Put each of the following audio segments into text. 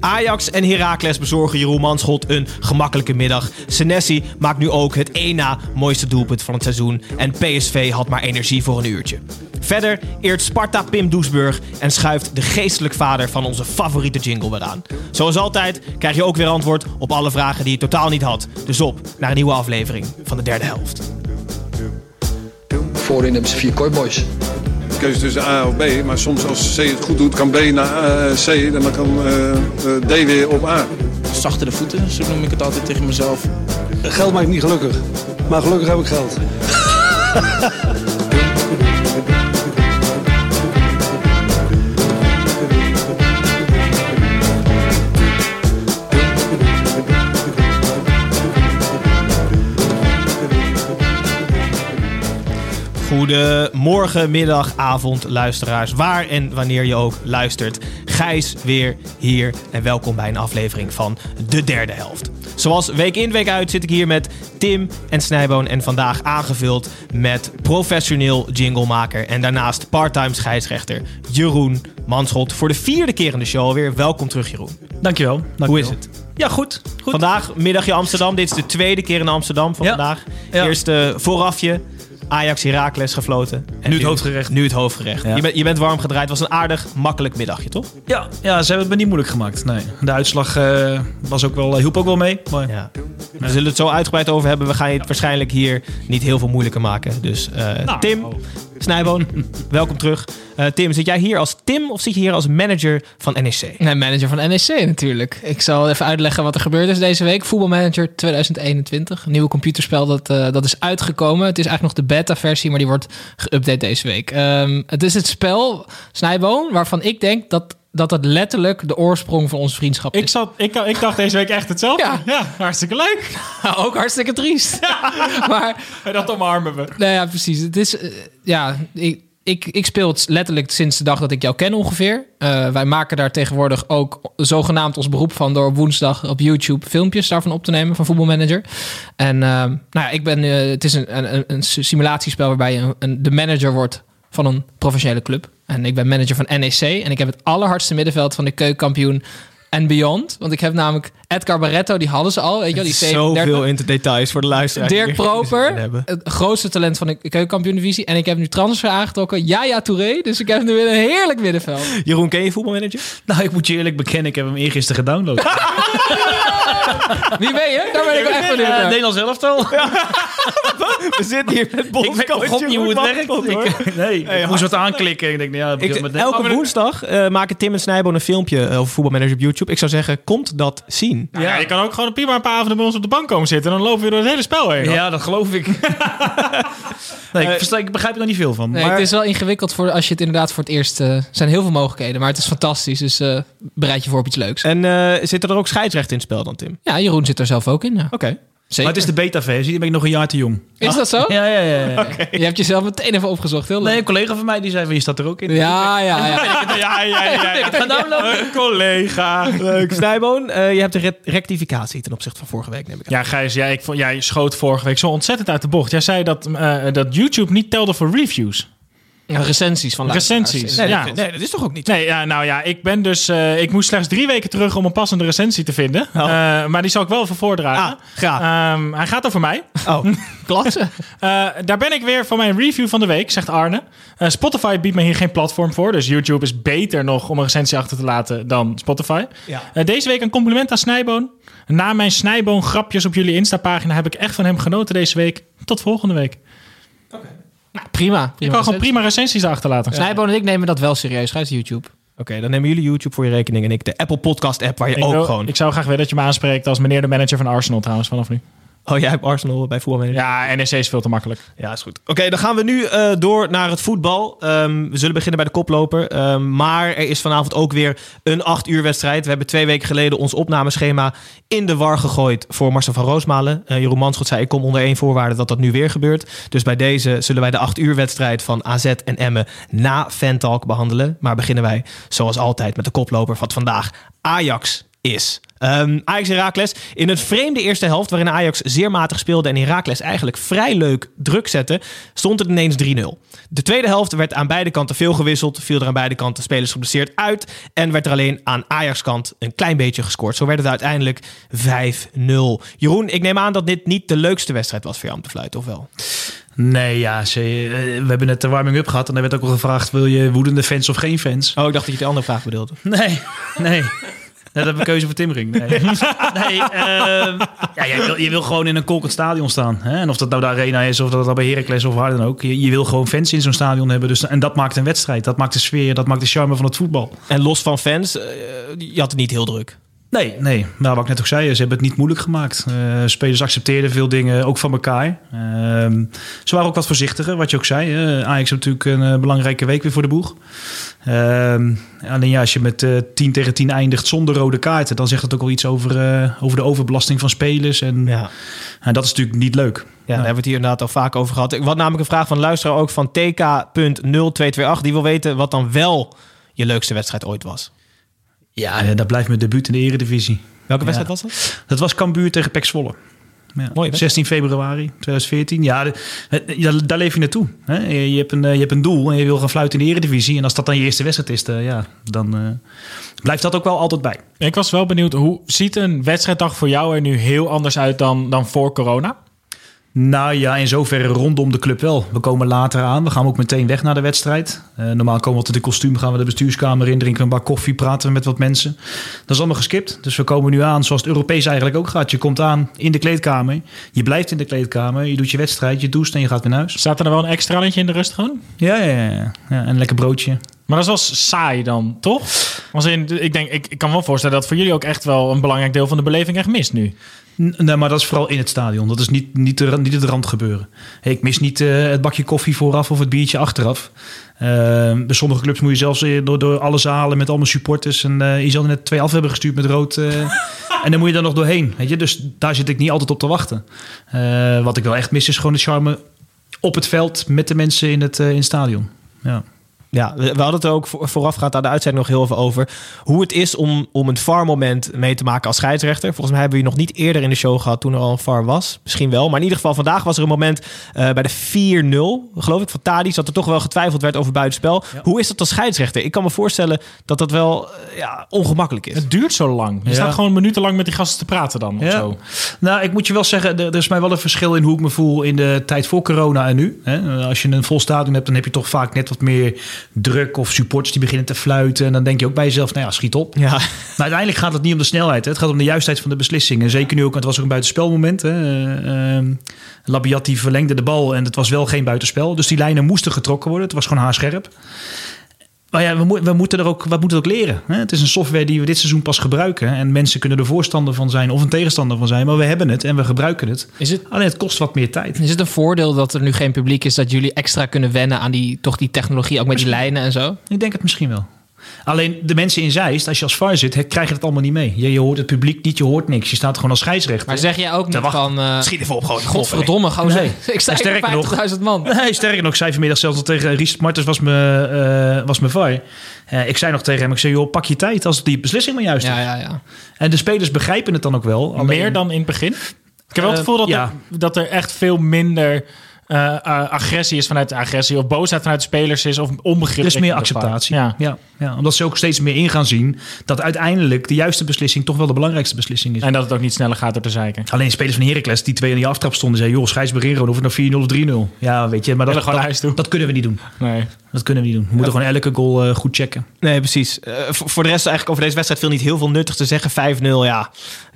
Ajax en Heracles bezorgen Jeroen Manschot een gemakkelijke middag. Senesi maakt nu ook het één na mooiste doelpunt van het seizoen. En PSV had maar energie voor een uurtje. Verder eert Sparta Pim Doesburg en schuift de geestelijk vader van onze favoriete jingle weer aan. Zoals altijd krijg je ook weer antwoord op alle vragen die je totaal niet had. Dus op naar een nieuwe aflevering van de derde helft. Voorin hebben ze vier kooiboys. Keuze tussen A of B. Maar soms als C het goed doet, kan B naar eh, C en dan kan eh, eh, D weer op A. Zachtere voeten, zo noem ik het altijd tegen mezelf. Geld maakt niet gelukkig. Maar gelukkig heb ik geld. Goedemorgen, middag, avond, luisteraars. Waar en wanneer je ook luistert. Gijs weer hier en welkom bij een aflevering van De Derde Helft. Zoals week in, week uit zit ik hier met Tim en Snijboon. En vandaag aangevuld met professioneel jinglemaker en daarnaast parttime scheidsrechter Jeroen Manschot. Voor de vierde keer in de show alweer. Welkom terug, Jeroen. Dankjewel. dankjewel. Hoe is het? Ja, goed. goed. Vandaag middagje Amsterdam. Dit is de tweede keer in Amsterdam van Ja. vandaag. Ja. Eerste voorafje. Ajax Heracles gefloten. En Nu het hoofdgerecht. Nu het hoofdgerecht. Ja. Je, bent, je bent warm gedraaid. Het was een aardig makkelijk middagje, toch? Ja, ja, ze hebben het me niet moeilijk gemaakt. Nee. De uitslag eh, was ook wel, hielp ook wel mee. Maar Ja. We zullen het zo uitgebreid over hebben. We gaan je het waarschijnlijk hier niet heel veel moeilijker maken. Dus eh, Nou, Tim. Snijboon, welkom terug. Eh, Tim, zit jij hier als Tim of zit je hier als manager van NEC? Nee, manager van NEC natuurlijk. Ik zal even uitleggen wat er gebeurd is deze week. Voetbalmanager 2021. Een nieuwe computerspel dat, eh, dat is uitgekomen. Het is eigenlijk nog de beta-versie, maar die wordt geüpdate deze week. Ehm, het is het spel, Snijboon, waarvan ik denk dat, dat het letterlijk de oorsprong van onze vriendschap Ik, is. zat, ik, ik dacht deze week echt hetzelfde. Ja. Ja, hartstikke leuk. Ook hartstikke triest. maar En dat omarmen we. Nou ja, precies. Het is, eh, ja, ik, ik, ik speel het letterlijk sinds de dag dat ik jou ken ongeveer. Eh, wij maken daar tegenwoordig ook zogenaamd ons beroep van... door woensdag op YouTube filmpjes daarvan op te nemen van Voetbalmanager. En eh, nou ja, ik ben, het is een, een, een simulatiespel waarbij je een, een- de manager wordt van een professionele club. En ik ben manager van NEC en ik heb het allerhardste middenveld van de keukenkampioen en beyond. Want ik heb namelijk Edgar Barretto, die hadden ze al. Weet je wel, die 37. Zoveel in de details voor de luisteraar. Dirk Proper, het grootste talent van de keukenkampioen-divisie. En ik heb nu transfer aangetrokken. Yaya Touré. Dus ik heb nu weer een heerlijk middenveld. Jeroen, ken je voetbalmanager? nou, ik moet je eerlijk bekennen, ik heb hem eergisteren gedownload. Wie ben je? Daar ben ik wel echt benieuwd Ja, naar. Nederlands elftal. We zitten hier met Ik bondscoach weet niet hoe het werkt. Ik, nee, ik moest wat aanklikken. Ik denk, ja, Ik, met elke Oh, woensdag eh, maken Tim en Snijboon een filmpje eh, over voetbalmanager op YouTube. Ik zou zeggen, komt dat zien. Ja. je kan ook gewoon prima een paar avonden bij ons op de bank komen zitten. En dan lopen we door het hele spel heen. Ja, dat geloof ik. nee, ik, versta, ik begrijp er nog niet veel van. Nee, maar het is wel ingewikkeld voor als je het inderdaad voor het eerst... eh, Er zijn heel veel mogelijkheden, maar het is fantastisch. Dus eh, bereid je voor op iets leuks. En eh zitten er ook scheidsrechten in het spel dan, Tim? Ja, Jeroen zit er zelf ook in. Ja. Oké. Zeker. maar het is de beta-versie, dan ben ik nog een jaar te jong. Is dat zo? Ja, ja, ja. ja. Je hebt jezelf meteen even opgezocht. Heel leuk. Nee, een collega van mij die zei van, je staat er ook in. Ja, ja, ja. ja, ja, ja. ja. Ga downloaden. Een collega. Leuk. Snijboon, eh, je hebt de re- rectificatie ten opzichte van vorige week, neem ik aan. Ja, Gijs, jij, ik, vond- jij schoot vorige week zo ontzettend uit de bocht. Jij zei dat, eh, dat YouTube niet telde voor reviews. Recensies van. Recensies. Nee, ja. dat, nee, dat is toch ook niet? Nee, ja, nou ja, ik ben dus... eh, ik moest slechts drie weken terug om een passende recensie te vinden. Oh. Eh, maar die zal ik wel even voordragen. Ah, graag. Ehm, hij gaat over mij. Oh, Klasse. Eh, daar ben ik weer voor mijn review van de week, zegt Arne. Spotify biedt me hier geen platform voor. Dus YouTube is beter nog om een recensie achter te laten dan Spotify. Ja. Deze week een compliment aan Snijboon. Na mijn Snijboon grapjes op jullie Insta-pagina heb ik echt van hem genoten deze week. Tot volgende week. Nou, prima. Ik prima kan gewoon prima recensies achterlaten. Snijboon en ik nemen dat wel serieus. Ga eens YouTube. Oké, dan nemen jullie YouTube voor je rekening en ik de Apple Podcast app waar je Ik, ook wil- gewoon... ik zou graag willen dat je me aanspreekt als meneer de manager van Arsenal trouwens vanaf nu. Oh, jij hebt Arsenal bij voetbal. Ja, NEC is veel te makkelijk. Ja, is goed. Oké, dan gaan we nu eh, door naar het voetbal. Ehm, we zullen beginnen bij de koploper. Ehm, maar er is vanavond ook weer een acht uur wedstrijd. We hebben twee weken geleden ons opnameschema in de war gegooid voor Marcel van Roosmalen. Uh, Jeroen Manschot zei, ik kom onder één voorwaarde dat dat nu weer gebeurt. Dus bij deze zullen wij de acht uur wedstrijd van AZ en Emmen na Fantalk behandelen. Maar beginnen wij zoals altijd met de koploper van vandaag. Ajax is. Um, Ajax Herakles in een vreemde eerste helft waarin Ajax zeer matig speelde en Herakles eigenlijk vrij leuk druk zette, stond het ineens 3-0. De tweede helft werd aan beide kanten veel gewisseld, viel er aan beide kanten spelers geblesseerd uit en werd er alleen aan Ajax kant een klein beetje gescoord. Zo werd het uiteindelijk 5-0. Jeroen, ik neem aan dat dit niet de leukste wedstrijd was voor jou om te fluiten, of wel? Nee, ja, ze, we hebben net de warming-up gehad en er werd ook al gevraagd, wil je woedende fans of geen fans? Oh, ik dacht dat je de andere vraag bedoelde. Nee, nee. Dat heb ik keuze voor Timmering. Nee, nee uh, ja, je, wil, je wil gewoon in een kolkend stadion staan. Hè? En of dat nou de Arena is, of dat dat bij Heracles of waar dan ook. Je, je wil gewoon fans in zo'n stadion hebben. Dus, en dat maakt een wedstrijd. Dat maakt de sfeer, dat maakt de charme van het voetbal. En los van fans, uh, je had het niet heel druk. Nee, nee. Nou, wat ik net ook zei, ze hebben het niet moeilijk gemaakt. Uh, spelers accepteerden veel dingen, ook van elkaar. Uh, ze waren ook wat voorzichtiger, wat je ook zei. Uh, Ajax heeft natuurlijk een belangrijke week weer voor de boeg. Ehm, alleen ja, als je met 10 tegen 10 eindigt zonder rode kaarten... dan zegt dat ook wel iets over, over de overbelasting van spelers. En, ja. en dat is natuurlijk niet leuk. Ja, daar hebben we het hier inderdaad al vaak over gehad. Ik had namelijk een vraag van luisteraar ook van TK.0228. Die wil weten wat dan wel je leukste wedstrijd ooit was. Ja, dat blijft mijn debuut in de Eredivisie. Welke wedstrijd was dat? Dat was Cambuur tegen Pek Zwolle. Ja. Mooi, 16 februari 2014. Ja, de, daar leef je naartoe. Hè? Je, hebt een, je hebt een doel en je wil gaan fluiten in de Eredivisie. En als dat dan je eerste wedstrijd is, de, ja, dan uh, blijft dat ook wel altijd bij. Ik was wel benieuwd, hoe ziet een wedstrijddag voor jou er nu heel anders uit dan, dan voor corona? Nou ja, in zoverre rondom de club wel. We komen later aan. We gaan ook meteen weg naar de wedstrijd. Uh, normaal komen we tot de kostuum, gaan we de bestuurskamer in, drinken we een bak koffie, praten we met wat mensen. Dat is allemaal geskipt. Dus we komen nu aan zoals het Europees eigenlijk ook gaat. Je komt aan in de kleedkamer. Je blijft in de kleedkamer. Je doet je wedstrijd, je doucht en je gaat weer naar huis. Staat er dan wel een extra in de rust gewoon? Ja, ja, ja, ja. ja en een lekker broodje. Maar dat is wel saai dan, toch? Want in, ik, denk, ik, ik kan me wel voorstellen dat voor jullie ook echt wel een belangrijk deel van de beleving echt mist nu. Nee, maar dat is vooral in het stadion. Dat is niet, niet, de, niet het rand gebeuren. Hey, ik mis niet uh, het bakje koffie vooraf of het biertje achteraf. Uh, bij sommige clubs moet je zelfs door, door alle zalen met allemaal supporters. En uh, je zal net twee af hebben gestuurd met rood. en dan moet je daar nog doorheen. Weet je? Dus daar zit ik niet altijd op te wachten. wat ik wel echt mis is gewoon de charme op het veld met de mensen in het, in het stadion. Ja. Ja, we hadden het er ook voorafgaand aan de uitzending nog heel even over. Hoe het is om, om een VAR-moment mee te maken als scheidsrechter. Volgens mij hebben we je nog niet eerder in de show gehad toen er al een VAR was. Misschien wel. Maar in ieder geval, vandaag was er een moment uh, bij de 4-0, geloof ik, van Tadis. Dat er toch wel getwijfeld werd over buitenspel. Ja. Hoe is dat als scheidsrechter? Ik kan me voorstellen dat dat wel uh, ja, ongemakkelijk is. Het duurt zo lang. Je ja. staat gewoon minutenlang met die gasten te praten dan. Ja. Of zo. Nou, ik moet je wel zeggen, er, er is mij wel een verschil in hoe ik me voel in de tijd voor corona en nu. Als je een vol stadion hebt, dan heb je toch vaak net wat meer druk of supporters die beginnen te fluiten. En dan denk je ook bij jezelf, nou ja, schiet op. Ja. Maar uiteindelijk gaat het niet om de snelheid. Hè. Het gaat om de juistheid van de beslissing. En zeker nu ook, het was ook een buitenspelmoment. Hè. Uh, verlengde de bal en het was wel geen buitenspel. Dus die lijnen moesten getrokken worden. Het was gewoon haarscherp. Maar ja, we, we, moeten er ook, we moeten ook leren. Hè? Het is een software die we dit seizoen pas gebruiken. En mensen kunnen er voorstander van zijn of een tegenstander van zijn. Maar we hebben het en we gebruiken het. Is het Alleen het kost wat meer tijd. Is het een voordeel dat er nu geen publiek is... dat jullie extra kunnen wennen aan die, toch die technologie... ook met die lijnen en zo? Ik denk het misschien wel. Alleen de mensen in Zeist, als je als VAR zit, krijg je het allemaal niet mee. Je, je, hoort het publiek niet, je hoort niks. Je staat gewoon als scheidsrechter. Maar zeg jij ook niet van... Uh, Schiet even op, gewoon. Godverdomme, gewoon nee. Ik sta nog, man. Nee, sterker nog, ik zei vanmiddag zelfs al tegen Ries Martens, was mijn, uh, was mijn VAR. Uh, ik zei nog tegen hem, ik zei, joh, pak je tijd als die beslissing maar juist is. Ja, ja, ja. En de spelers begrijpen het dan ook wel. Alleen, Meer dan in het begin? Ik heb wel het gevoel dat, ja. er, dat er echt veel minder... Uh, agressie is vanuit de agressie of boosheid vanuit de spelers is of onbegrip. Er is meer acceptatie. Ja. Ja, ja. omdat ze ook steeds meer in gaan zien dat uiteindelijk de juiste beslissing toch wel de belangrijkste beslissing is. En dat het ook niet sneller gaat door te zeiken. Alleen spelers van Heracles die twee in die aftrap stonden zeiden, joh, scheidsbeheer of het nou 4-0 of 3-0. Ja, weet je, maar dat, dat, dat, dat, kunnen we niet doen. Nee. Dat kunnen we niet doen. We moeten gewoon elke goal uh, goed checken. Nee, precies. voor, voor de rest eigenlijk over deze wedstrijd viel niet heel veel nuttig te zeggen. 5-0, ja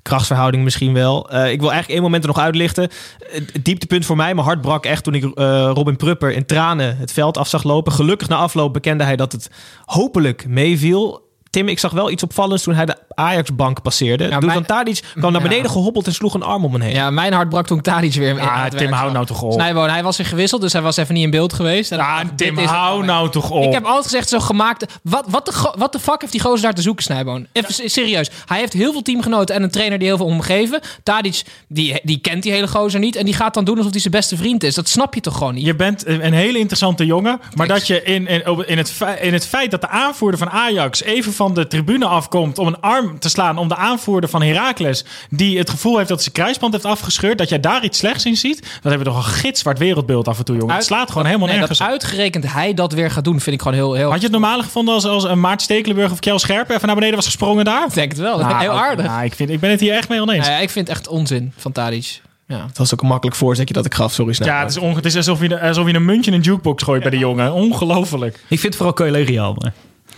krachtsverhouding misschien wel. Uh, ik wil eigenlijk één moment er nog uitlichten. Het dieptepunt voor mij, mijn hart brak echt toen ik uh, Robin Prupper in tranen het veld af zag lopen. Gelukkig na afloop bekende hij dat het hopelijk meeviel. Tim, ik zag wel iets opvallends toen hij de Ajax-bank passeerde. Ja, Dusan mijn- Tadic kwam naar Ja. beneden gehobbeld en sloeg een arm om hem heen. Ja, mijn hart brak toen Tadic weer Ah, Tim, hou nou toch op. Snijboon, hij was weer gewisseld, dus hij was even niet in beeld geweest. En Ah, Tim, hou moment. nou toch op. Ik heb altijd gezegd, zo gemaakt. Wat, wat, de, wat de fuck heeft die gozer daar te zoeken, Snijboon? Even serieus. Hij heeft heel veel teamgenoten en een trainer die heel veel omgeven. Tadic, die, die kent die hele gozer niet. En die gaat dan doen alsof hij zijn beste vriend is. Dat snap je toch gewoon niet? Je bent een hele interessante jongen. Maar dat je in, in, in, het, in het feit dat de aanvoerder van Ajax even van de tribune afkomt om een arm te slaan om de aanvoerder van Heracles, die het gevoel heeft dat zijn kruisband heeft afgescheurd, dat jij daar iets slechts in ziet, dat hebben we toch een gitzwart wereldbeeld af en toe, jongen. Het slaat gewoon helemaal Nee, nergens dat uitgerekend hij dat weer gaat doen, vind ik gewoon heel... heel Had je het normale gevonden als, als een Maart Stekelenburg of Kjell Scherpen even naar beneden was gesprongen daar? Ik denk het wel. Nou, heel aardig. nou, ik, vind, ik ben het hier echt mee oneens. Nou ja, ik vind het echt onzin van Tadic. Ja. Het was ook een makkelijk voorzetje dat ik gaf. Sorry, Ja, het is, onge- het is alsof, je, alsof je een muntje in een jukebox gooit bij de jongen. Ongelooflijk. Ik vind het vooral collegiaal. maar-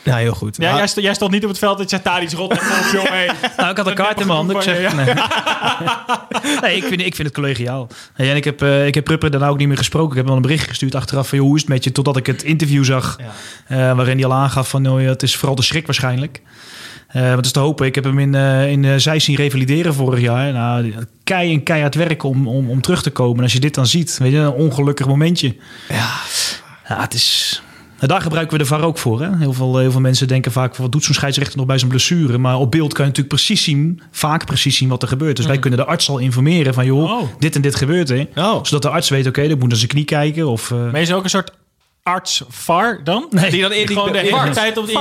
Ja, heel goed. Ja, Maar- jij, st- jij stond niet op het veld dat je Tadic rot op, jongen. Hey. Nou, ik had een kaart in mijn handen. Ik zeg, nee. nee, ik vind, ik vind het collegiaal. En ik heb, eh ik heb Prupper daarna ook niet meer gesproken. Ik heb wel een bericht gestuurd achteraf van... Joh, hoe is het met je? Totdat ik het interview zag. eh, waarin hij al aangaf van... Oh, ja, het is vooral de schrik waarschijnlijk. Eh wat is te hopen. Ik heb hem in, in zij zien revalideren vorig jaar. Nou, kei en keihard werken om, om, om terug te komen. En als je dit dan ziet, weet je, een ongelukkig momentje. Ja, ja het is... Nou, daar gebruiken we de VAR ook voor. Hè? Heel, veel, heel veel mensen denken vaak, wat doet zo'n scheidsrechter nog bij zijn blessure? Maar op beeld kan je natuurlijk precies zien, vaak precies zien wat er gebeurt. Dus wij kunnen de arts al informeren van, joh, Oh. dit en dit gebeurt er. Oh. Zodat de arts weet, oké, dan moet naar zijn knie kijken. Of, eh, Maar is er ook een soort arts-VAR dan? Nee. Die dan in- die- Gewoon de hele tijd op die,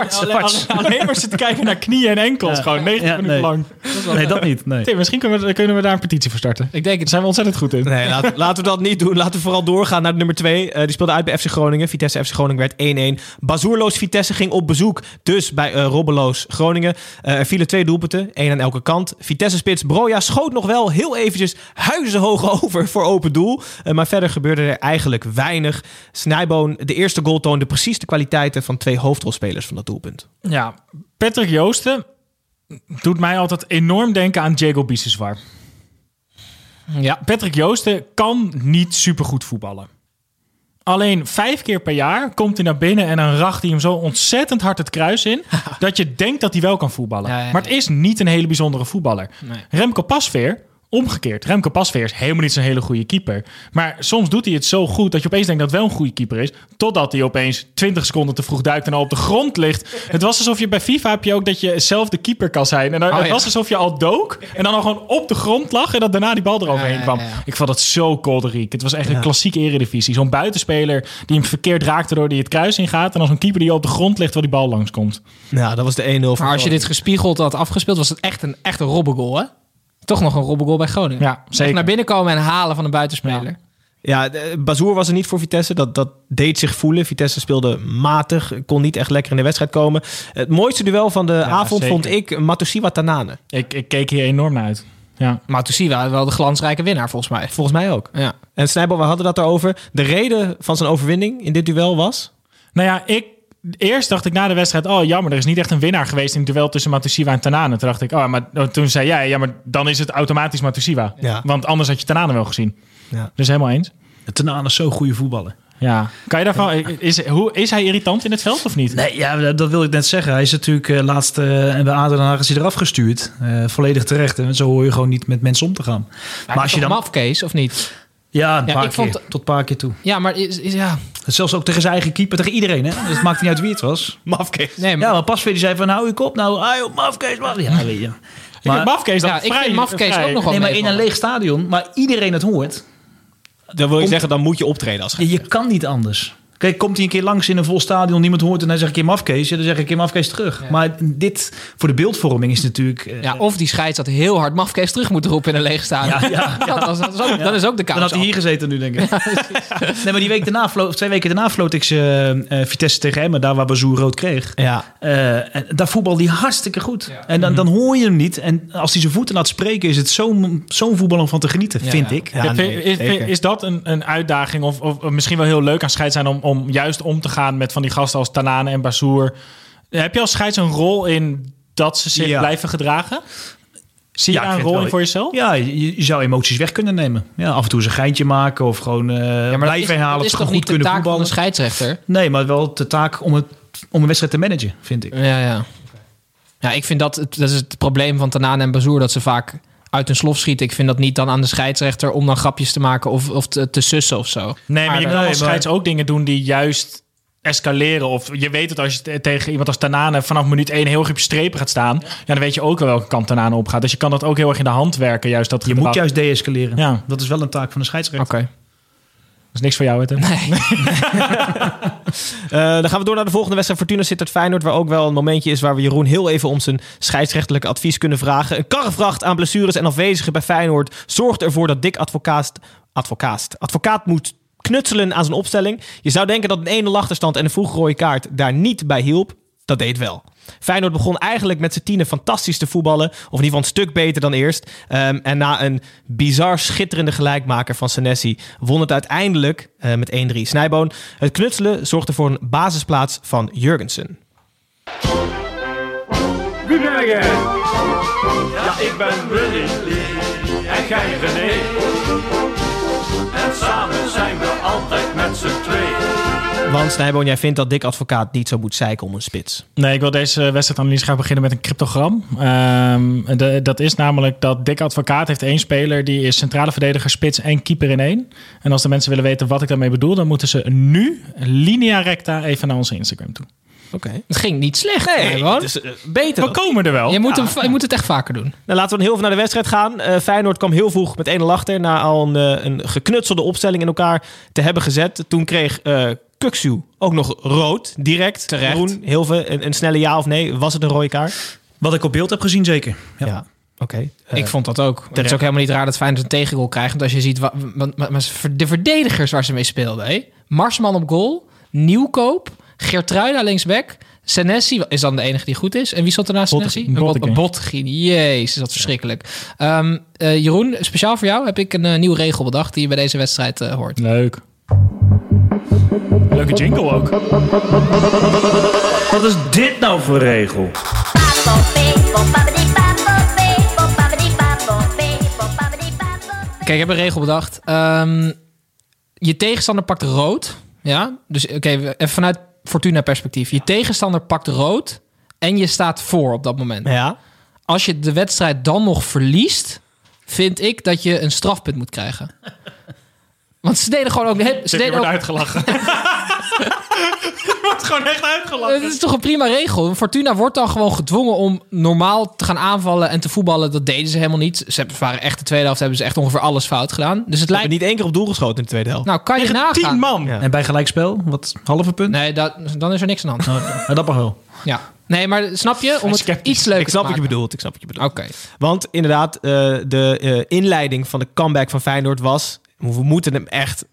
alleen, maar zitten kijken naar knieën en enkels. Gewoon 90 Ja, minuten nee. lang. nee, dat niet. Nee. Tim, misschien kunnen we, kunnen we daar een petitie voor starten. Ik denk Daar het. zijn we ontzettend goed in. Nee, laten, laten we dat niet doen. Laten we vooral doorgaan naar de nummer 2. die speelde uit bij FC Groningen. Vitesse FC Groningen werd 1-1. Bazoerloos Vitesse ging op bezoek. Dus bij eh Robbeloos Groningen. Eh, er vielen twee doelpunten. één aan elke kant. Vitesse-spits Broja schoot nog wel heel eventjes huizenhoog over voor open doel. Eh, maar verder gebeurde er eigenlijk weinig. Snijboon, de eerste goal toonde precies de kwaliteiten van twee hoofdrolspelers van dat doelpunt. Ja, Patrick Joosten doet mij altijd enorm denken aan Diego Biseswar. Ja. Patrick Joosten kan niet supergoed voetballen. Alleen vijf keer per jaar komt hij naar binnen en dan racht hij hem zo ontzettend hard het kruis in. dat je denkt dat hij wel kan voetballen. Ja, ja, maar het is niet een hele bijzondere voetballer. Nee. Remco Pasveer, omgekeerd. Remco Pasveer is helemaal niet zo'n hele goede keeper. Maar soms doet hij het zo goed dat je opeens denkt dat het wel een goede keeper is. Totdat hij opeens 20 seconden te vroeg duikt en al op de grond ligt. Het was alsof je bij FIFA heb je ook dat je zelf de keeper kan zijn. En dan, Oh, het ja. was alsof je al dook en dan al gewoon op de grond lag en dat daarna die bal eroverheen Ja, ja, kwam. ja, ja. Ik vond het zo kolderiek. Het was echt een klassieke eredivisie. Zo'n buitenspeler die hem verkeerd raakte door die het kruis ingaat. En als een keeper die op de grond ligt waar die bal langskomt. Nou, dat was de 1-0 van Maar als je dit gespiegeld had afgespeeld, was het echt een, echt een robbengoal, hè? Toch nog een robbengoal bij Groningen. Ja, Echt zeker. naar binnen komen en halen van een buitenspeler. Ja, de- Bazoer was er niet voor Vitesse. Dat, dat deed zich voelen. Vitesse speelde matig. Kon niet echt lekker in de wedstrijd komen. Het mooiste duel van de avond zeker. vond ik Matusiwa Tanane. Ik, ik keek hier enorm naar uit. Ja. Maar Tusiwa wel de glansrijke winnaar, volgens mij. Volgens mij ook. Ja. En Snijbal, we hadden dat erover. De reden van zijn overwinning in dit duel was... Nou ja, ik, eerst dacht ik na de wedstrijd... oh, jammer, er is niet echt een winnaar geweest... in het duel tussen Matusiwa en Tanane. Toen dacht ik, oh, maar toen zei jij... ja, maar dan is het automatisch Matusiwa. Ja. Want anders had je Tanane wel gezien. Ja. Dus helemaal eens. Tenaan is zo'n goede voetballer. Ja. Kan je daarvan... Is, hoe, is hij irritant in het veld of niet? Nee, ja, dat- wil ik net zeggen. Hij is natuurlijk eh, laatst eh, en bij ADO Den Haag is hij eraf gestuurd. Eh, volledig terecht. En zo hoor je gewoon niet met mensen om te gaan. Maar als je dan... Mafkees, of niet? Ja, een Ja, paar ik vond- keer. Tot een paar keer toe. Ja, maar is, is, ja... Zelfs ook tegen zijn eigen keeper, tegen iedereen. Hè? Dus het maakt niet uit wie het was. Mafkees. Nee, maar, Ja, maar Pasveer die zei van, hou je kop nou. Joh, mafkees, maf. Ja, weet je. ik Maar- Mafkees dan ja, ik vrij, vind Mafkees vrij- ook nog wel Nee, maar in een leeg stadion, maar iedereen het hoort. Dan wil je zeggen, dan moet je optreden als Je, je kan niet anders. Kijk, komt hij een keer langs in een vol stadion, niemand hoort en hij zegt een keer mafkees, ja, dan zeg ik een keer mafkees terug. Maar dit, voor de beeldvorming is natuurlijk... eh, Ja, of die scheids had heel hard Mafkees terug moeten roepen in een leeg staan. Ja, ja, Dat, was, dat, is ook, dat is ook de Dan kans. had hij hier gezeten nu, denk ik. nee, maar die week daarna, twee weken daarna floot ik ze eh, Vitesse tegen Emmen, daar waar Bazoer rood kreeg. Ja. Eh, en daar voetbal die hartstikke goed. En dan, dan hoor je hem niet. En als hij zijn voeten laat spreken, is het zo'n zo'n voetbal om van te genieten, Ja, vind ja. ik. Ja, Ja, nee, is dat een, een uitdaging of, of misschien wel heel leuk aan scheids zijn om, om juist om te gaan met van die gasten als Tanane en Bazoer? Heb je als scheids een rol in dat ze zich Ja. blijven gedragen? Zie je Ja, ik daar een vind rol in voor jezelf? Ja, je, je zou emoties weg kunnen nemen. Ja, af en toe eens een geintje maken of gewoon eh Ja, blijven is, herhalen dat of is toch goed niet de kunnen taak van een scheidsrechter? Nee, maar wel de taak om, het, om een wedstrijd te managen, vind ik. Ja, ja. Ja, ik vind dat, het- dat is het probleem van Tanane en Bazoer, dat ze vaak uit hun slof schieten. Ik vind dat niet dan aan de scheidsrechter om dan grapjes te maken of, of te, te sussen of zo. Nee, maar je kan als scheids ook dingen doen die juist escaleren. Of je weet het als je te- tegen iemand als Tanane vanaf minuut 1 heel erg op je strepen gaat staan. Ja, dan weet je ook wel welke kant Tanane op gaat. Dus je kan dat ook heel erg in de hand werken. Juist dat Je moet juist deescaleren. Ja. Dat is wel een taak van de scheidsrechter. Oké. Is niks voor jou, het. Eh, dan gaan we door naar de volgende wedstrijd. Fortuna Sittard Feyenoord. Waar ook wel een momentje is waar we Jeroen heel even om zijn scheidsrechtelijk advies kunnen vragen. Een karrevracht aan blessures en afwezigen bij Feyenoord zorgt ervoor dat Dick Advocaat, advocaat, advocaat moet knutselen aan zijn opstelling. Je zou denken dat een 1-0 achterstand en een vroege rode kaart daar niet bij hielp. Dat deed wel. Feyenoord begon eigenlijk met z'n tienen fantastisch te voetballen. Of in ieder geval een stuk beter dan eerst. Ehm, en na een bizar schitterende gelijkmaker van Senesi... won het uiteindelijk eh, met 1-3 Snijboon. Het knutselen zorgde voor een basisplaats van Jurgensen. Ja, ik ben Willy en jij René. En samen zijn we altijd met z'n tweeën. Want Snijboon, jij vindt dat Dick Advocaat niet zo moet zeiken om een spits. Nee, ik wil deze wedstrijdanalyse graag beginnen met een cryptogram. Ehm, de- dat is namelijk dat Dick Advocaat heeft één speler... die is centrale verdediger, spits en keeper in één. En als de mensen willen weten wat ik daarmee bedoel... dan moeten ze nu, linea recta, even naar onze Instagram toe. Oké. Het ging niet slecht. Nee, het is eh, beter. We komen er wel. je, moet hem, je moet het echt vaker doen. Nou, laten we dan heel veel naar de wedstrijd gaan. Eh, Feyenoord kwam heel vroeg met 1-0 achter... na al een, eh, een geknutselde opstelling in elkaar te hebben gezet. Toen kreeg eh Kuksu ook nog rood, direct. Terecht. Jeroen, heel veel, een, een snelle ja of nee. Was het een rode kaart? Wat ik op beeld heb gezien, zeker. Ja. Ja. Oké. Eh, ik vond dat ook. Het is ook helemaal niet raar dat Feyenoord een tegengoal krijgt. Want als je ziet, wa- wa- wa- maar de verdedigers waar ze mee speelden. Hé? Marsman op goal, Nieuwkoop, Geertruida linksback... Senesi is dan de enige die goed is. En wie zat er naast Botteguin. Senesi? Botteguin. Botteguin. Jezus, dat is verschrikkelijk. Ehm, eh, Jeroen, speciaal voor jou heb ik een eh, nieuwe regel bedacht... die je bij deze wedstrijd hoort. Leuk. Leuke jingle ook. Wat is dit nou voor regel? Kijk, ik heb een regel bedacht. Ehm, je tegenstander pakt rood. Ja, dus oké, even vanuit Fortuna perspectief. Je tegenstander pakt rood en je staat voor op dat moment. Ja. Als je de wedstrijd dan nog verliest, vind ik dat je een strafpunt moet krijgen. Want ze deden gewoon ook... Ze Je deden wordt ook uitgelachen. Je wordt gewoon echt uitgelachen. het is toch een prima regel. Fortuna wordt dan gewoon gedwongen om normaal te gaan aanvallen en te voetballen. Dat deden ze helemaal niet. Ze hebben- waren echt de tweede helft hebben ze echt ongeveer alles fout gedaan. Dus het We hebben lijkt. niet één keer op doel geschoten in de tweede helft. Nou, kan je nagaan. tien man. Ja. En bij gelijkspel, wat halve punt? Nee, dat, dan is er niks aan de hand. Nou, dat mag wel. Ja. Nee, maar snap je? Om het sceptisch. iets leuker ik snap te wat je bedoelt. Ik snap wat je bedoelt. Oké. Want inderdaad, eh, de eh, inleiding van de comeback van Feyenoord was... we moeten hem echt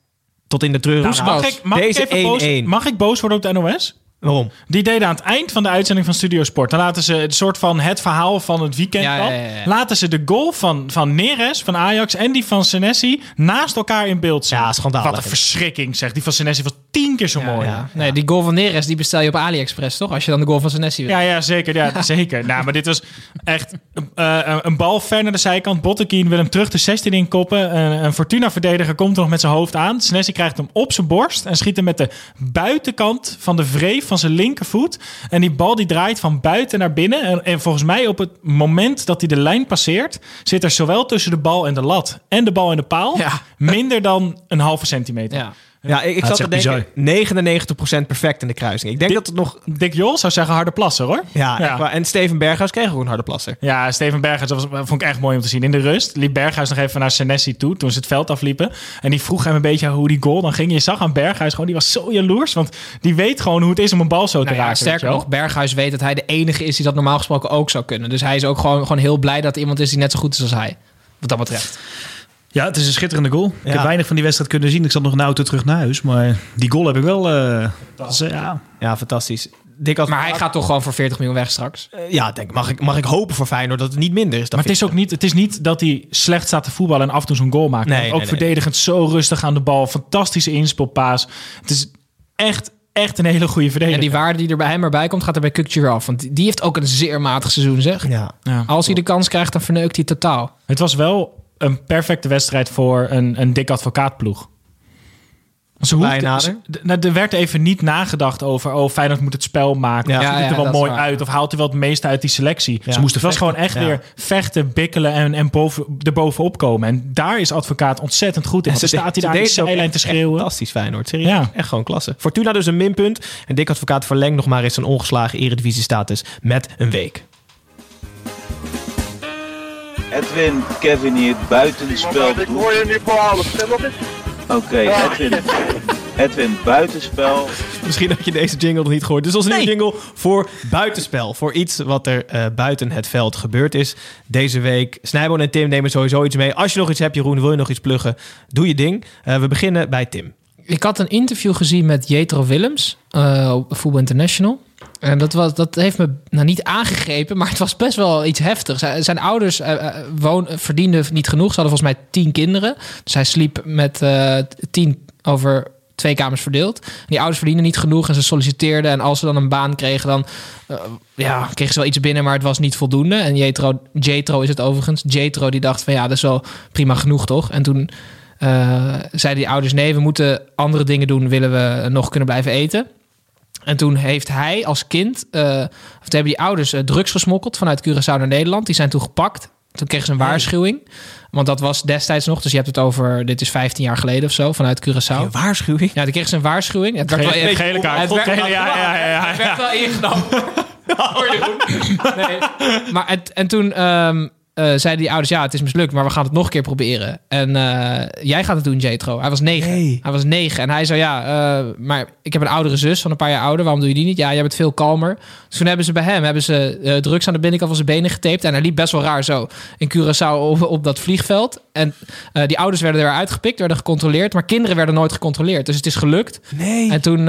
tot in de treuren Nou, Mag ik, mag, ik Deze even boos, 1-1. mag ik boos worden op de NOS? Waarom? Die deden aan het eind van de uitzending van Studio Sport. Dan laten ze het soort van het verhaal van het weekend. Ja. Laten ze de goal van, van Neres, van Ajax en die van Senesi naast elkaar in beeld zien. Ja, schandalig. Wat een verschrikking zeg. Die van Senesi was tien keer zo mooi. Ja. Nee, die goal van Neres die bestel je op AliExpress, toch? Als je dan de goal van Senesi wil. Ja, ja, zeker. Ja, zeker. Nou, maar dit was echt eh, een bal ver naar de zijkant. Botteguin wil hem terug de 16 in koppen. Een, een Fortuna-verdediger komt er nog met zijn hoofd aan. Senesi krijgt hem op zijn borst en schiet hem met de buitenkant van de vreef van zijn linkervoet. En die bal die draait van buiten naar binnen. En, en volgens mij op het moment dat hij de lijn passeert... zit er zowel tussen de bal en de lat en de bal en de paal... Ja. minder dan een halve centimeter. Ja. Ja, ik, ik het zat te denken, 99% perfect in de kruising. Ik denk dat het nog... Dick Jol zou zeggen harde plassen, hoor. Ja, en Steven Berghuis kreeg ook een harde plasser. Ja, Steven Berghuis, dat was, vond ik echt mooi om te zien. In de rust liep Berghuis nog even naar Senesi toe toen ze het veld afliepen. En die vroeg hem een beetje hoe die goal dan ging. Je zag aan Berghuis gewoon, die was zo jaloers. Want die weet gewoon hoe het is om een bal zo te Nou ja, raken. sterker nog, Berghuis weet dat hij de enige is die dat normaal gesproken ook zou kunnen. Dus hij is ook gewoon, gewoon heel blij dat er iemand is die net zo goed is als hij. Wat dat betreft. Ja, het is een schitterende goal. Ik Ja. heb weinig van die wedstrijd kunnen zien. Ik zat nog de auto terug naar huis. Maar die goal heb ik wel... eh, is, eh, ja. Ja, fantastisch. Maar hij gaat toch gewoon voor 40 miljoen weg straks. Eh, ja, denk, mag, ik, mag ik hopen voor Feyenoord dat het niet minder is. dan Maar het is ook niet, het is niet dat hij slecht staat te voetballen en af en toe zo'n goal maakt. Nee, ook nee, nee. verdedigend zo rustig aan de bal. Fantastische inspelpaas. Het is echt, echt een hele goede En verdediger. die waarde die er bij hem erbij komt, gaat er bij Kukcu weer af. Want die- die heeft ook een zeer matig seizoen, zeg. Ja. Ja. Als hij de kans krijgt, dan verneukt hij totaal. Het was wel een perfecte wedstrijd voor een, een dik advocaatploeg. Ze hoeft- Bijnader. ze- er werd even niet nagedacht over... oh, Feyenoord moet het spel maken. Ja. Ja, ziet Ja, het er ja, wel mooi waar. uit? Of haalt hij wel het meeste uit die selectie? Ja. Ze moesten het was gewoon echt Ja. weer vechten, bikkelen... en, en boven, erbovenop komen. En daar is advocaat ontzettend goed in. Want dan Ze staat hij daar aan de zijlijn te schreeuwen. Fantastisch Feyenoord, serieus. Ja. Echt gewoon klasse. Fortuna dus een minpunt. En Dick Advocaat verlengt nog maar eens zijn ongeslagen eredivisiestatus met een week. Edwin, Kevin hier, buitenspel. Ik hoor je nu voor Oké, Edwin. Edwin, buitenspel. Misschien had je deze jingle nog niet gehoord. Dus als een jingle voor buitenspel. Voor iets wat er eh, buiten het veld gebeurd is. Deze week. Snijboon en Tim nemen sowieso iets mee. Als je nog iets hebt, Jeroen, wil je nog iets pluggen? Doe je ding. Eh, we beginnen bij Tim. Ik had een interview gezien met Jetro Willems eh, op Voetbal International. En dat, was, dat heeft me nou niet aangegrepen, maar het was best wel iets heftigs. Zijn, ouders eh, woon, verdienden niet genoeg. Ze hadden volgens mij tien kinderen. Dus hij sliep met tien over twee kamers verdeeld. Die ouders verdienden niet genoeg en ze solliciteerden. En als ze dan een baan kregen, dan ja, kregen ze wel iets binnen, maar het was niet voldoende. En Jetro, Jetro is het overigens. Jetro die dacht van ja, dat is wel prima genoeg toch? En toen zeiden die ouders: nee, we moeten andere dingen doen, willen we nog kunnen blijven eten. En toen heeft hij als kind, eh, of toen hebben die ouders eh, drugs gesmokkeld vanuit Curaçao naar Nederland. Die zijn toen gepakt. Toen kregen ze een waarschuwing. Want dat was destijds nog, dus je hebt het over, dit is 15 jaar geleden of zo, vanuit Curaçao. Een waarschuwing? Ja, toen kregen ze een waarschuwing. Het werd wel, gele kaart. het werd- Gele, ja, ja, ja, ja, het werd wel ingenomen. Nee. Maar het, en toen ehm, eh, zeiden die ouders, ja, het is mislukt, maar we gaan het nog een keer proberen. En eh, jij gaat het doen, Jetro. Hij was negen. Hij was negen. En hij zei, ja, eh, maar ik heb een oudere zus van een paar jaar ouder. Waarom doe je die niet? Ja, jij bent veel kalmer. Dus toen hebben ze bij hem hebben ze, drugs aan de binnenkant van zijn benen getaped. En hij liep best wel raar zo in Curaçao op, op dat vliegveld. En die ouders werden eruit gepikt, werden gecontroleerd. Maar kinderen werden nooit gecontroleerd. Dus het is gelukt. Nee. En toen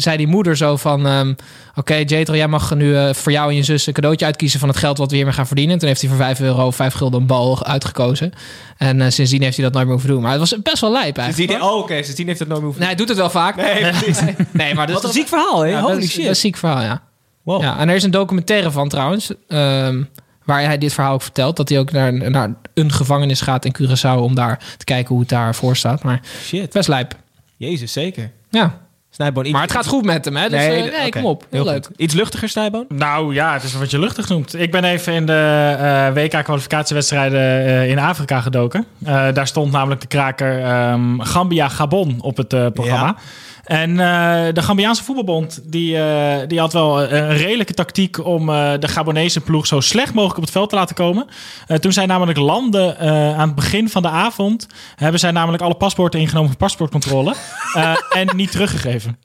zei die moeder zo van... ehm, Oké, Jetro, jij mag nu eh, voor jou en je zus een cadeautje uitkiezen... van het geld wat we hiermee gaan verdienen. En toen heeft hij voor 5 euro, 5 gulden een bal uitgekozen. En eh, sindsdien heeft hij dat nooit meer hoeven doen. Maar het was best wel lijp eigenlijk. Sindsdien, oh, oké. Sindsdien heeft het nooit meer hoeven. Nee, hij doet het wel vaak. Nee, precies. nee maar dat Wat een ziek verhaal, hè? ja, Holy dat is, shit. Dat is een ziek verhaal, ja. Wow. ja. En er is een documentaire van trouwens... ehm, waar hij dit verhaal ook vertelt. Dat hij ook naar, naar een gevangenis gaat in Curaçao... om daar te kijken hoe het daarvoor staat. Maar Shit. best lijp. Jezus, zeker. Ja. Snijboon, iets... Maar het gaat goed met hem, hè? Dus nee, nee oké. kom op. Heel, Heel leuk. goed. Iets luchtiger, Snijboon? Nou ja, het is wat je luchtig noemt. Ik ben even in de eh, WK-kwalificatiewedstrijden eh, in Afrika gedoken. Eh, daar stond namelijk de kraker ehm, Gambia-Gabon op het eh, programma. Ja. En eh, de Gambiaanse voetbalbond die, eh, die had wel een redelijke tactiek om eh, de Gabonese ploeg zo slecht mogelijk op het veld te laten komen. Eh, toen zij namelijk landen eh, aan het begin van de avond, hebben zij namelijk alle paspoorten ingenomen voor paspoortcontrole eh, en niet teruggegeven.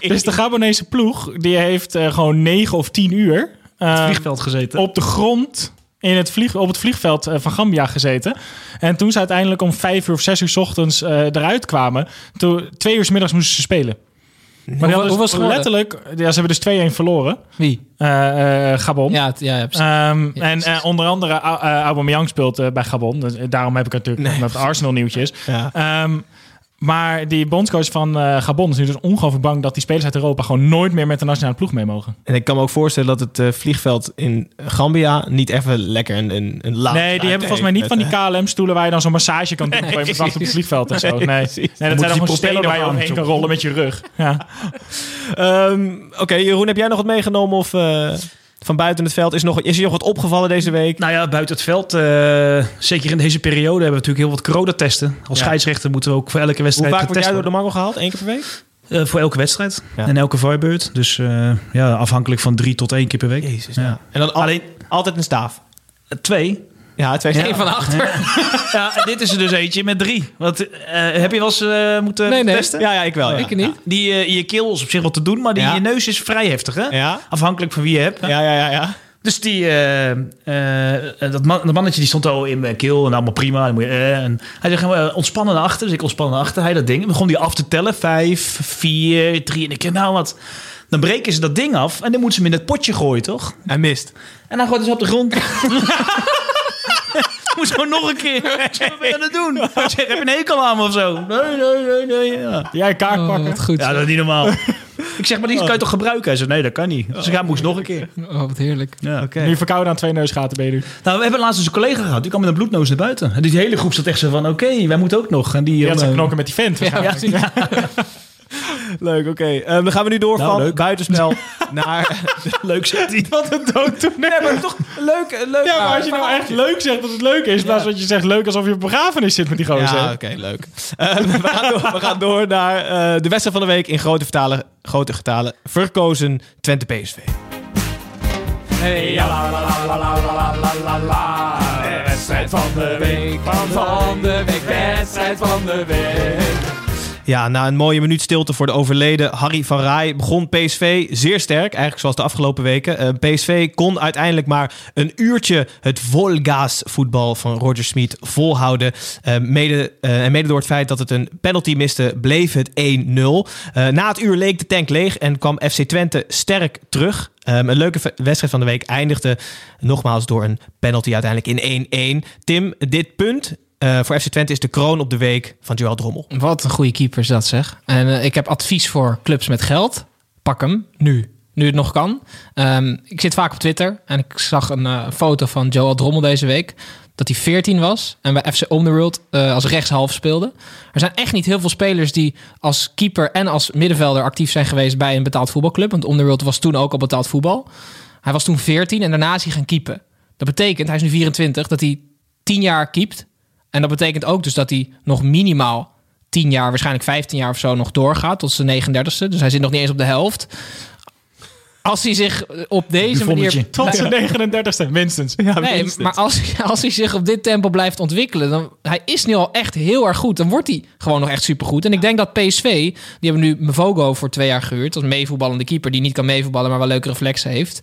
Dus de Gabonese ploeg die heeft eh, gewoon 9 of 10 uur eh, vliegveld gezeten. op de grond in het vlieg, op het vliegveld eh, van Gambia gezeten. En toen ze uiteindelijk om 5 uur of 6 uur 's ochtends eh, eruit kwamen, toen, twee uur 's middags moesten ze spelen. Maar die hadden hoe was dus letterlijk, ja, ze hebben dus 2-1 verloren. Wie? Eh, eh, Gabon. Ja, het- ja, ja, precies. Ehm, Ja, en precies. eh, onder andere uh, Aubameyang speelt bij Gabon. Dus, daarom heb ik het natuurlijk met Arsenal nieuwtjes. Ja. Ehm, maar die bondscoach van eh, Gabon is nu dus ongelooflijk bang dat die spelers uit Europa gewoon nooit meer met de nationale ploeg mee mogen. En ik kan me ook voorstellen dat het eh, vliegveld in Gambia niet even lekker een, een, een laag nee, die hebben volgens mij niet van die KLM-stoelen waar je dan zo'n massage kan doen. Nee, je wacht op het vliegveld en zo. Nee, nee, dat zijn dan gewoon stenen waar je omheen kan rollen met je rug. Ja. Ehm, Oké, Jeroen, heb jij nog wat meegenomen of eh, van buiten het veld? Is, nog, is er nog wat opgevallen deze week? Nou ja, buiten het veld, eh, zeker in deze periode, hebben we natuurlijk heel wat coronatesten. Als Ja. scheidsrechter moeten we ook voor elke Hoe wedstrijd vaak word jij door de mangel gehaald? Eén keer per week? Eh, voor elke wedstrijd Ja. en elke vaarbeurt. Dus eh, ja, afhankelijk van drie tot één keer per week. Jezus, ja. En dan al- Alleen altijd een staaf. twee. Ja, twee Eén van achter. Ja, en dit is er dus eentje met drie. Want, eh, heb je wel eens eh, moeten Nee, nee. testen? Ja, ja, ik wel. Ja. Ik niet. Die eh, je keel is op zich wat te doen, maar die Ja. je neus is vrij heftig, hè? Ja? Afhankelijk van wie je hebt. Ja, ja, ja, ja. Dus die, eh, eh, dat, man, dat mannetje die stond al in mijn keel en allemaal prima. Dan moet je, eh, en hij zegt, uh, ontspannen naar achter. Dus ik ontspannen naar achter. Hij dat ding. En begon die af te tellen. Vijf, vier, drie. En ik denk, nou wat... Dan breken ze dat ding af en dan moeten ze hem in het potje gooien, toch? Hij mist. En dan gooit hij ze op de grond. Moest gewoon nog een keer. Ik zeg, Wat ben je aan het doen? Ik zeg, heb je een hekel aan me of zo? Nee, nee, nee, nee. Ja, Jij kaart Oh, pakken. goed. ja dat is niet normaal. ik zeg, maar die kan je toch gebruiken? Hij zei, nee, dat kan niet. Dus ik moest nog een keer. Oh, wat heerlijk. Ja. Nu verkouden aan twee neusgaten ben je nu. Nou, we hebben laatst eens een collega gehad. Die kwam met een bloedneus naar buiten. En die hele groep zat echt zo van, oké, wij moeten ook nog. En die, had zijn eh, knokken met die vent. Ja, waarschijnlijk. Leuk, oké. Okay. Dan gaan we nu door van leuk. buitenspel naar... leuk zegt hij. Wat een dooddoener. Nee, maar toch leuk. leuk ja, maar als je nou echt leuk zegt dat het leuk is... in plaats van je zegt leuk alsof je op begrafenis zit met die gozer. Ja, oké, leuk. We, gaan door, we, gaan door, naar de wedstrijd van de week in grote, vertalen, grote getalen. Verkozen Twente PSV. Hey, la la Wedstrijd van de week, van de week, wedstrijd van de week. Ja, na een mooie minuut stilte voor de overleden Harry van Rij begon PSV zeer sterk. Eigenlijk zoals de afgelopen weken. Eh, PSV kon uiteindelijk maar een uurtje het Volgas voetbal van Roger Smit volhouden. Eh, mede, eh, en mede door het feit dat het een penalty miste, bleef het 1-0. Eh, na het uur leek de tank leeg en kwam FC Twente sterk terug. Um, een leuke wedstrijd van de week eindigde nogmaals door een penalty uiteindelijk in 1-1. Tim, dit punt eh, voor FC Twente is de kroon op de week van Joel Drommel. Wat een goede keeper is dat zeg. En eh, ik heb advies voor clubs met geld. Pak hem nu. Nu het nog kan. Ehm, ik zit vaak op Twitter en ik zag een eh, foto van Joel Drommel deze week. Dat hij 14 was en bij FC Underworld als rechtshalf speelde. Er zijn echt niet heel veel spelers die als keeper en als middenvelder actief zijn geweest bij een betaald voetbalclub. Want Underworld was toen ook al betaald voetbal. Hij was toen 14 en daarna is hij gaan keepen. Dat betekent, hij is nu 24, dat hij 10 jaar keept. En dat betekent ook dus dat hij nog minimaal 10 jaar, waarschijnlijk 15 jaar of zo nog doorgaat tot zijn 39ste. Dus hij zit nog niet eens op de helft. Als hij zich op deze manier... Tot zijn 39ste, minstens. Ja, Nee, minstens. maar als, als hij zich op dit tempo blijft ontwikkelen, dan hij is nu al echt heel erg goed. Dan wordt hij gewoon nog echt supergoed. En ik denk dat PSV, die hebben nu Mvogo voor twee jaar gehuurd, als meevoetballende keeper die niet kan meevoetballen, maar wel leuke reflexen heeft.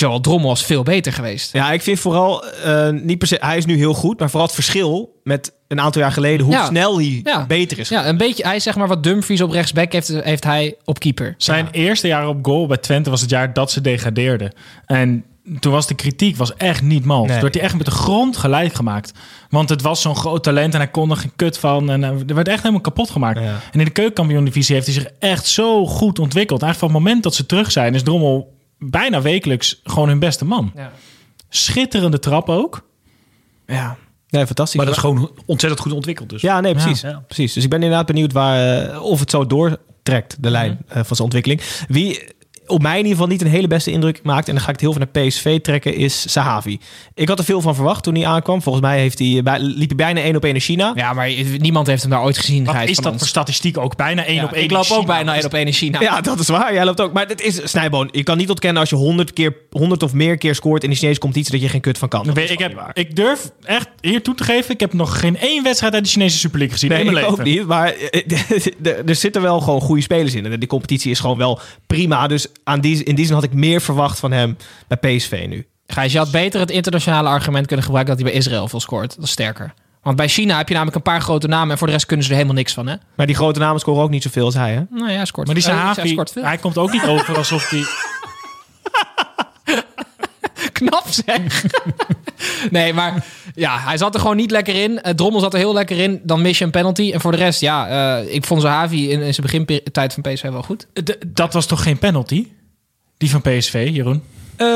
Joel Drommel was veel beter geweest. Ja, ik vind vooral eh, niet per se. Hij is nu heel goed, maar vooral het verschil met een aantal jaar geleden, hoe Ja. snel hij Ja. beter is. Ja, een beetje. Hij is zeg maar wat Dumfries op rechtsback heeft, heeft hij op keeper. Zijn eerste jaar op goal bij Twente was het jaar dat ze degradeerden. En toen was de kritiek was echt niet mals. Nee. Toen werd hij echt met de grond gelijk gemaakt. Want het was zo'n groot talent en hij kon er geen kut van. En eh, er werd echt helemaal kapot gemaakt. Ja. En in de keukenkampioen-divisie heeft hij zich echt zo goed ontwikkeld. Eigenlijk van het moment dat ze terug zijn... is Drommel bijna wekelijks gewoon hun beste man. Ja. Schitterende trap ook. Ja, nee, fantastisch. Maar dat is gewoon ontzettend goed ontwikkeld dus. Ja, nee, precies. Ja. precies. Dus ik ben inderdaad benieuwd waar, eh, of het zo doortrekt, de lijn Mhm. eh, van zijn ontwikkeling. Wie op mij in ieder geval niet een hele beste indruk maakt, en dan ga ik het heel veel naar PSV trekken, is Sahavi. Ik had er veel van verwacht toen hij aankwam. Volgens mij heeft hij, bij- liep hij bijna één op één naar China. Ja, maar niemand heeft hem daar ooit gezien. Wat Gijs, is dat ons. voor statistiek ook? Bijna één Ja, op één. ik loop in ook bijna één op één in China. Ja, dat is waar. Jij loopt ook. Maar het is Snijboon. Je kan niet ontkennen als je 100 keer 100 of meer keer scoort in de Chinese competitie dat je geen kut van kan. Ik, heb, ik durf echt hier toe te geven. Ik heb nog geen één wedstrijd uit de Chinese Super League gezien. Nee, in ik mijn ook leven. niet. Maar eh, er zitten wel gewoon goede spelers in. En die competitie is gewoon wel prima. Dus aan die, in die zin had ik meer verwacht van hem bij PSV nu. Gijs, je had beter het internationale argument kunnen gebruiken dat hij bij Israël veel scoort. Dat is sterker. Want bij China heb je namelijk een paar grote namen en voor de rest kunnen ze er helemaal niks van, hè? Maar die grote namen scoren ook niet zoveel als hij, hè? Nou ja, hij scoort. Maar die eh, hij Sahavi, scoort veel. hij komt ook niet over alsof hij... Knap zeg. nee, maar ja, hij zat er gewoon niet lekker in. Eh, Drommel zat er heel lekker in. Dan mis je een penalty. En voor de rest, ja, eh, ik vond Zahavi in, in zijn begintijd van PSV wel goed. D- dat was toch geen penalty? Die van PSV, Jeroen? Eh,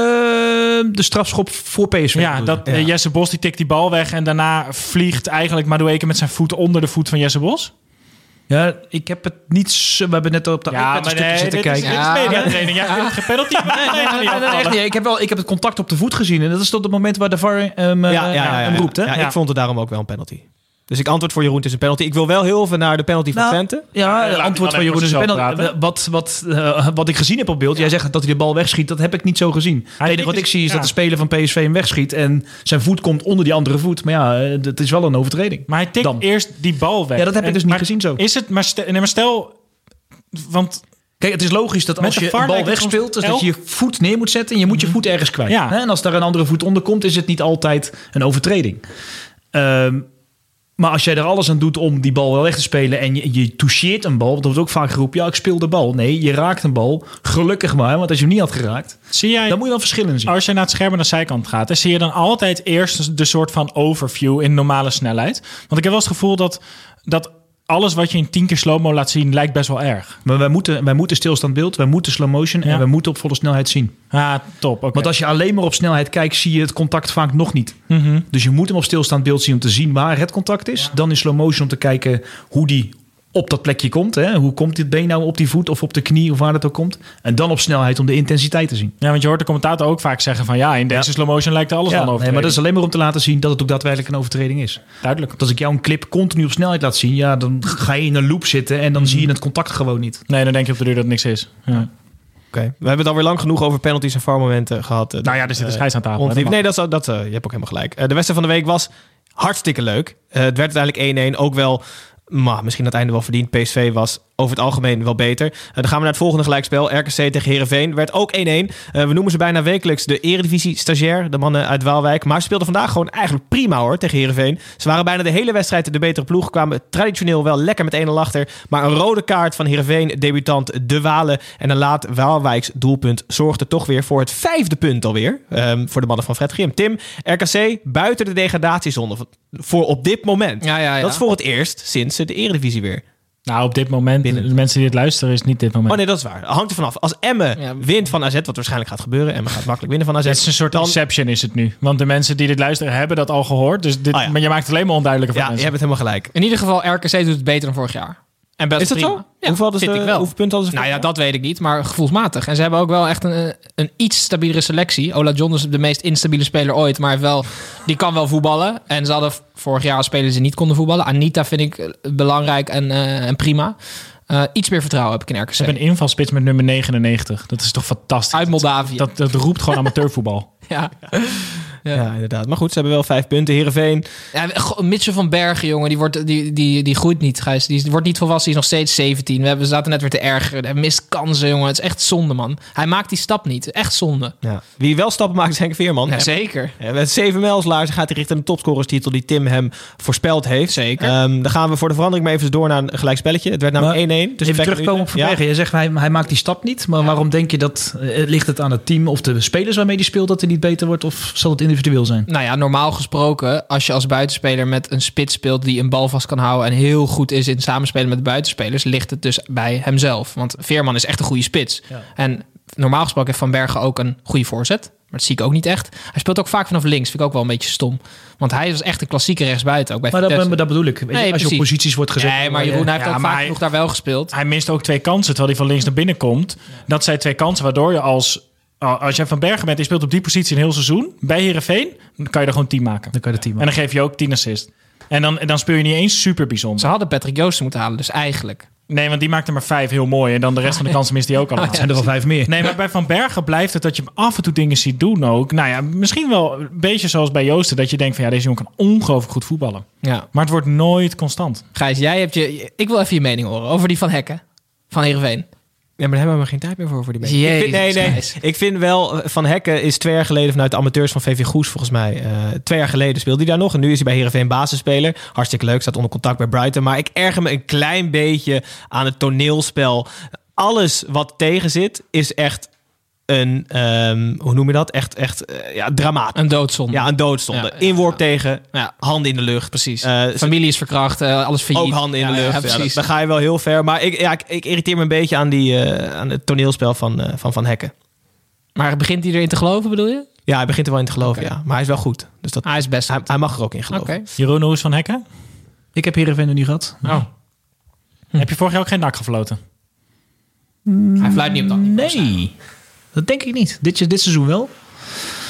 de strafschop voor PSV. Ja, dat, eh, Jesse Bos die tikt die bal weg en daarna vliegt eigenlijk Madueke met zijn voet onder de voet van Jesse Bos. Ja, ik heb het niet... zo- We hebben net op de iPad een stukje zitten dit is, kijken. dit is Ja. het geen penalty? maar nee, nee, Nee, nee, nee, echt niet. Ik heb, wel, ik heb het contact op de voet gezien. En dat is tot het moment waar de VAR hem, eh, hem roept. Hè? Ja, Ja. ik vond het daarom ook wel een penalty. Dus ik antwoord voor Jeroen, het is een penalty. Ik wil wel heel even naar de penalty van Nou, Twente. Ja, Ja, het laat antwoord van Jeroen is een penalty. Wat, wat, eh, wat ik gezien heb op beeld, jij zegt dat hij de bal wegschiet, dat heb ik niet zo gezien. Het enige tikt wat ik dus- zie is ja. dat de speler van PSV hem wegschiet en zijn voet komt onder die andere voet. Maar ja, eh, dat is wel een overtreding. Maar hij tikt Dan. eerst die bal weg. Ja, dat heb ik En- dus niet maar gezien zo. Is het, maar stel, nee, maar stel want Kijk, het is logisch dat als je een bal wegspeelt, is dat je je voet neer moet zetten en je moet je voet ergens kwijt. Ja. Hè? En als daar een andere voet onder komt, is het niet altijd een overtreding. Ehm, maar als jij er alles aan doet om die bal wel weg te spelen en je, je toucheert een bal, dat wordt ook vaak geroepen, ja, ik speel de bal. Nee, je raakt een bal. Gelukkig maar, want als je hem niet had geraakt, zie jij, dan moet je wel verschillen zien. als je naar het scherm aan de zijkant gaat, dan zie je dan altijd eerst de soort van overview in normale snelheid. Want ik heb wel eens het gevoel dat, dat alles wat je in tien keer slow-mo laat zien, lijkt best wel erg. Maar wij moeten, wij moeten stilstand beeld, wij moeten slow motion Ja. en wij moeten op volle snelheid zien. Ah, top. Want als je alleen maar op snelheid kijkt, zie je het contact vaak nog niet. Mhm. Dus je moet hem op stilstaand beeld zien om te zien waar het contact is. Dan in slow motion om te kijken hoe die op dat plekje komt. Hè? Hoe komt dit been nou op die voet of op de knie of waar het ook komt. En dan op snelheid om de intensiteit te zien. Ja, want je hoort de commentator ook vaak zeggen van... ja, in deze slow motion lijkt er alles Ja, aan nee, over. maar dat is alleen maar om te laten zien dat het ook daadwerkelijk een overtreding is. Duidelijk. Want als ik jou een clip continu op snelheid laat zien, ja, dan ga je in een loop zitten en dan zie je het contact gewoon niet. Nee, dan denk je op de duur dat het niks is. Ja. Oké, we hebben het alweer lang genoeg over penalties en VAR-momenten gehad. Nou ja, er zit een Eh, scheids aan tafel. Hè, Nee, dat, is, dat, eh, je hebt ook helemaal gelijk. Eh, de wedstrijd van de week was hartstikke leuk. Het werd uiteindelijk 1-1. Ook wel, maar misschien het einde wel verdiend. PSV was over het algemeen wel beter. Eh, dan gaan we naar het volgende gelijkspel. RKC tegen Herenveen werd ook 1-1. Eh, we noemen ze bijna wekelijks de Eredivisie-stagiair. De mannen uit Waalwijk. Maar ze speelden vandaag gewoon eigenlijk prima hoor tegen Herenveen. Ze waren bijna de hele wedstrijd de betere ploeg. Kwamen traditioneel wel lekker met 1-0 achter. Maar een rode kaart van Herenveen, debutant De Walen. En een laat Waalwijks doelpunt zorgde toch weer voor het vijfde punt alweer. ehm, voor de mannen van Fred Grim. Tim, RKC buiten de degradatiezone. Voor op dit moment. Ja, ja, ja. Dat is voor het eerst sinds de Eredivisie weer. Nou, op dit moment, Binnen. de mensen die dit luisteren, is niet dit moment. Oh nee, dat is waar. Hangt er vanaf. Als Emmen Ja. wint van AZ, wat waarschijnlijk gaat gebeuren. Emmen gaat makkelijk winnen van AZ. Het is een soort dan, inception is het nu. Want de mensen die dit luisteren hebben dat al gehoord. Dus dit, Ah, ja. maar je maakt het alleen maar onduidelijker voor Ja, je hebt het helemaal gelijk. In ieder geval, RKC doet het beter dan vorig jaar. En best Is dat prima. zo? Ja, hoeveel, hadden ze, ik wel. hoeveel punten hadden ze? Nou ja, dat weet ik niet, maar gevoelsmatig. En ze hebben ook wel echt een, een iets stabielere selectie. Ola John is de meest instabiele speler ooit, maar wel, die kan wel voetballen. En ze hadden vorig jaar spelers die niet konden voetballen. Anita vind ik eh, belangrijk en, eh, en prima. Eh, iets meer vertrouwen heb ik in RKC. Ze hebben een invalspits met nummer 99. Dat is toch fantastisch. Uit Moldavië. Dat, dat roept gewoon amateurvoetbal. ja. Ja. inderdaad. Maar goed, ze hebben wel vijf punten. Heerenveen. Ja, Mitchell van Bergen, jongen, die, wordt, die, die, die groeit niet, Gijs. Die wordt niet volwassen, die is nog steeds 17. We, hebben, we zaten net weer te ergeren. Hij mist kansen, jongen. Het is echt zonde, man. Hij maakt die stap niet. Echt zonde. Ja. Wie wel stappen maakt is Henk Veerman. Ja, zeker. Ja, met zeven mijlslaarzen gaat hij richting de topscorerstitel die Tim hem voorspeld heeft. Zeker. Ehm, dan gaan we voor de verandering maar even door naar een gelijkspelletje. Het werd namelijk 1-1. Even tussen Peck en terugkomen op. Verbergen. Jij zegt hij, hij maakt die stap niet. Maar waarom denk je dat... eh, ligt het aan het team of de spelers waarmee die speelt dat hij niet beter wordt? Of zal het individueel zijn? Nou ja, normaal gesproken, als je als buitenspeler met een spits speelt die een bal vast kan houden en heel goed is in samenspelen met de buitenspelers, ligt het dus bij hemzelf. Want Veerman is echt een goede spits. En normaal gesproken heeft Van Bergen ook een goede voorzet. Maar dat zie ik ook niet echt. Hij speelt ook vaak vanaf links. Vind ik ook wel een beetje stom. Want hij was echt een klassieke rechtsbuiten. Ook bij Maar dat, Vitesse. maar dat bedoel ik. Weet je, Nee, als je op posities wordt gezet... Nee, maar Jeroen hij heeft Ja, ook vaak hij- genoeg daar wel gespeeld. Hij mist ook twee kansen terwijl hij van links naar binnen komt. Dat zijn twee kansen waardoor je als... Als jij van Bergen bent en je speelt op die positie een heel seizoen... bij Herenveen, dan kan je er gewoon 10 maken. Dan kan je de team En dan geef je ook 10 assist. En dan, en dan speel je niet eens super bijzonder. Ze hadden Patrick Joosten moeten halen, dus eigenlijk. Nee, want die maakt er maar vijf heel mooi. En dan de rest van de kansen mist hij ook allemaal. Het zijn er al vijf meer. Nee, maar bij Van Bergen blijft het dat je hem af en toe dingen ziet doen ook. Nou ja, misschien wel een beetje zoals bij Joosten. Dat je denkt van ja, deze jongen kan ongelooflijk goed voetballen. Ja. Maar het wordt nooit constant. Gijs, jij hebt je... Ik wil even je mening horen over die van Hekken. Van Heerenveen. Ja, maar daar hebben we geen tijd meer voor, voor die mensen. Jezus, ik vind, nee, nee. Ik vind wel, eh, Van Hekken is twee jaar geleden vanuit de amateurs van VV Goes, volgens mij. eh, twee jaar geleden speelde hij daar nog. En nu is hij bij Heerenveen basisspeler. Hartstikke leuk, staat onder contact bij Brighton. Maar ik erger me een klein beetje aan het toneelspel. Alles wat tegen zit, is echt een, ehm, hoe noem je dat? Echt, echt eh, ja, dramatisch. Een doodzonde. Ja, een doodstonde. Ja, ja, Inworp tegen, Ja. handen in de lucht. Precies. Eh, Familie is verkracht, eh, alles failliet. ook handen in Ja, de lucht. Ja, Ja, dan, precies. dan ga je wel heel ver. Maar ik, ja, ik, ik irriteer me een beetje aan, die, eh, aan het toneelspel van eh, Van, van Hekken. Maar begint hij erin te geloven, bedoel je? Ja, hij begint er wel in te geloven, ja. Maar hij is wel goed. Dus dat, Hij is best hij, goed. hij mag er ook in geloven. Jeroen, hoe is Van Hekken? Ik heb Heerenveen nog niet gehad. Oh. Heb je vorig jaar ook geen nak gefloten? Hij fluit niet op dat niveau. Nee, dat denk ik niet. Dit, dit seizoen wel.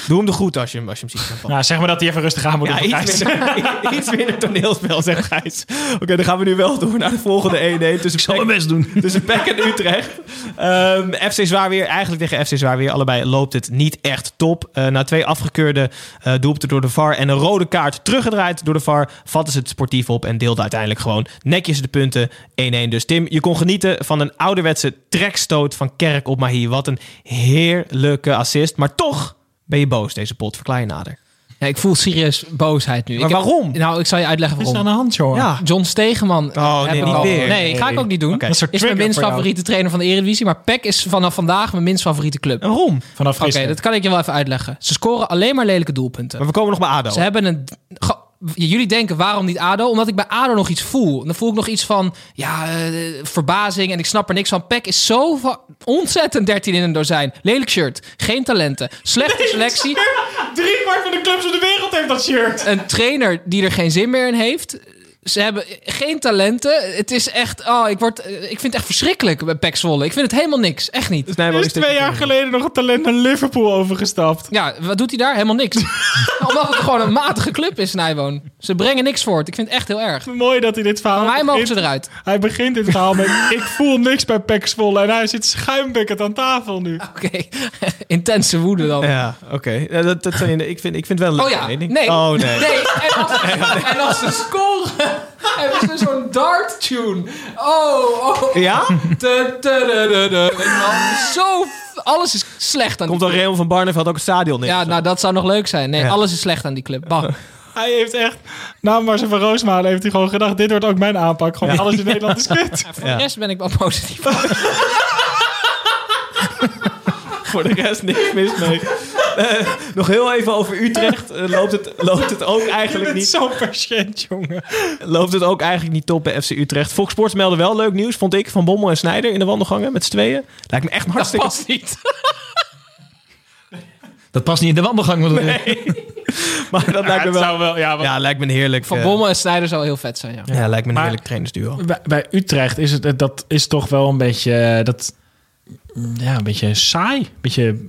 Doe hem de goed als je, hem- als je hem ziet. Van. Nou, zeg maar dat hij even rustig aan moet Ja, doen. iets minder, iets minder toneelspel, zegt Gijs. Oké, dan gaan we nu wel door naar de volgende 1-1 tussen Ik zal mijn best doen. tussen Peck en Utrecht. Ehm, FC Zwaarweer, eigenlijk tegen FC Zwaarweer. Allebei loopt het niet echt top. Eh, na twee afgekeurde eh doelpunten door de VAR en een rode kaart teruggedraaid door de VAR... vatten ze het sportief op en deelden uiteindelijk gewoon netjes de punten 1-1. Dus Tim, je kon genieten van een ouderwetse trekstoot van Kerk op Mahi. Wat een heerlijke assist. Maar toch ben je boos deze pot. Verklaar je nader. Ja, ik voel serieus boosheid nu. Maar Ik heb- waarom? nou, ik zal je uitleggen Wat is er aan waarom. de hand, joh? Ja. John Stegeman. Oh, heb nee, ik niet al- weer. Nee, ga ik ook niet doen. Oké. Een soort Is mijn trigger minst voor jou. favoriete trainer van de Eredivisie. Maar PEC is vanaf vandaag mijn minst favoriete club. En waarom? Vanaf Oké, gisteren. dat kan ik je wel even uitleggen. Ze scoren alleen maar lelijke doelpunten. Maar we komen nog bij ADO. Ze hebben een... ge- jullie denken waarom niet ADO? Omdat ik bij ADO nog iets voel. Dan voel ik nog iets van ja, eh, verbazing en ik snap er niks van. Peck is zo ontzettend 13 in een dozijn. Lelijk shirt, geen talenten, slechte selectie. Drie kwart van de clubs in de wereld heeft dat shirt. Een trainer die er geen zin meer in heeft. Ze hebben geen talenten. Het is echt, oh, ik, word, eh, ik vind het echt verschrikkelijk bij Pek Zwolle. Ik vind het helemaal niks, echt niet. Er is twee jaar geleden nog een talent naar Liverpool overgestapt. Ja, wat doet hij daar? Helemaal niks. Omdat het gewoon een matige club is, Nijwoon. Ze brengen niks voort. Ik vind het echt heel erg. Mooi dat hij dit verhaal Van mij mogen ze eruit. Hij begint dit verhaal met... ik voel niks bij Pek Zwolle. En hij zit schuimbekkend aan tafel nu. Oké, intense woede dan. Ja, oké. Ja, dat, dat, zijn- ik, vind, ik vind het wel een Oh ja, mening. nee. Oh, nee. En als, en als ze scoren, hebben ze zo'n dart tune. Oh, oh. Ja? Te, te, de, de, de. En dan Zo, alles is slecht aan Komt dan. Raymond van Barneveld ook het stadion in? Ja, nou dat zou nog leuk zijn. Nee, Ja. alles is slecht aan die club. Bang. Hij heeft echt... Na Marcel van Roosmalen heeft hij gewoon gedacht... dit wordt ook mijn aanpak. Gewoon alles in Nederland is kut. Voor de rest ben ik wel positief. Voor de rest niks mis mee. Eh, nog heel even over Utrecht. Eh, loopt, het, loopt het ook eigenlijk niet... zo'n patiënt, jongen. Loopt het ook eigenlijk niet top bij FC Utrecht. Fox Sports meldde wel leuk nieuws, vond ik, van Bommel en Snijder in de wandelgangen met z'n tweeën. Lijkt me echt Dat hartstikke... past niet. Dat past niet in de wandelgang. bedoel je? Maar dat lijkt me wel... zou wel... Ja, wat- Ja, lijkt me een heerlijk... Van eh, Bommel en Snijder zou heel vet zijn, ja. Ja, lijkt me een Maar- heerlijk trainersduo. Bij, bij Utrecht is het... Dat is toch wel een beetje... Dat, ja, een beetje saai. Een beetje,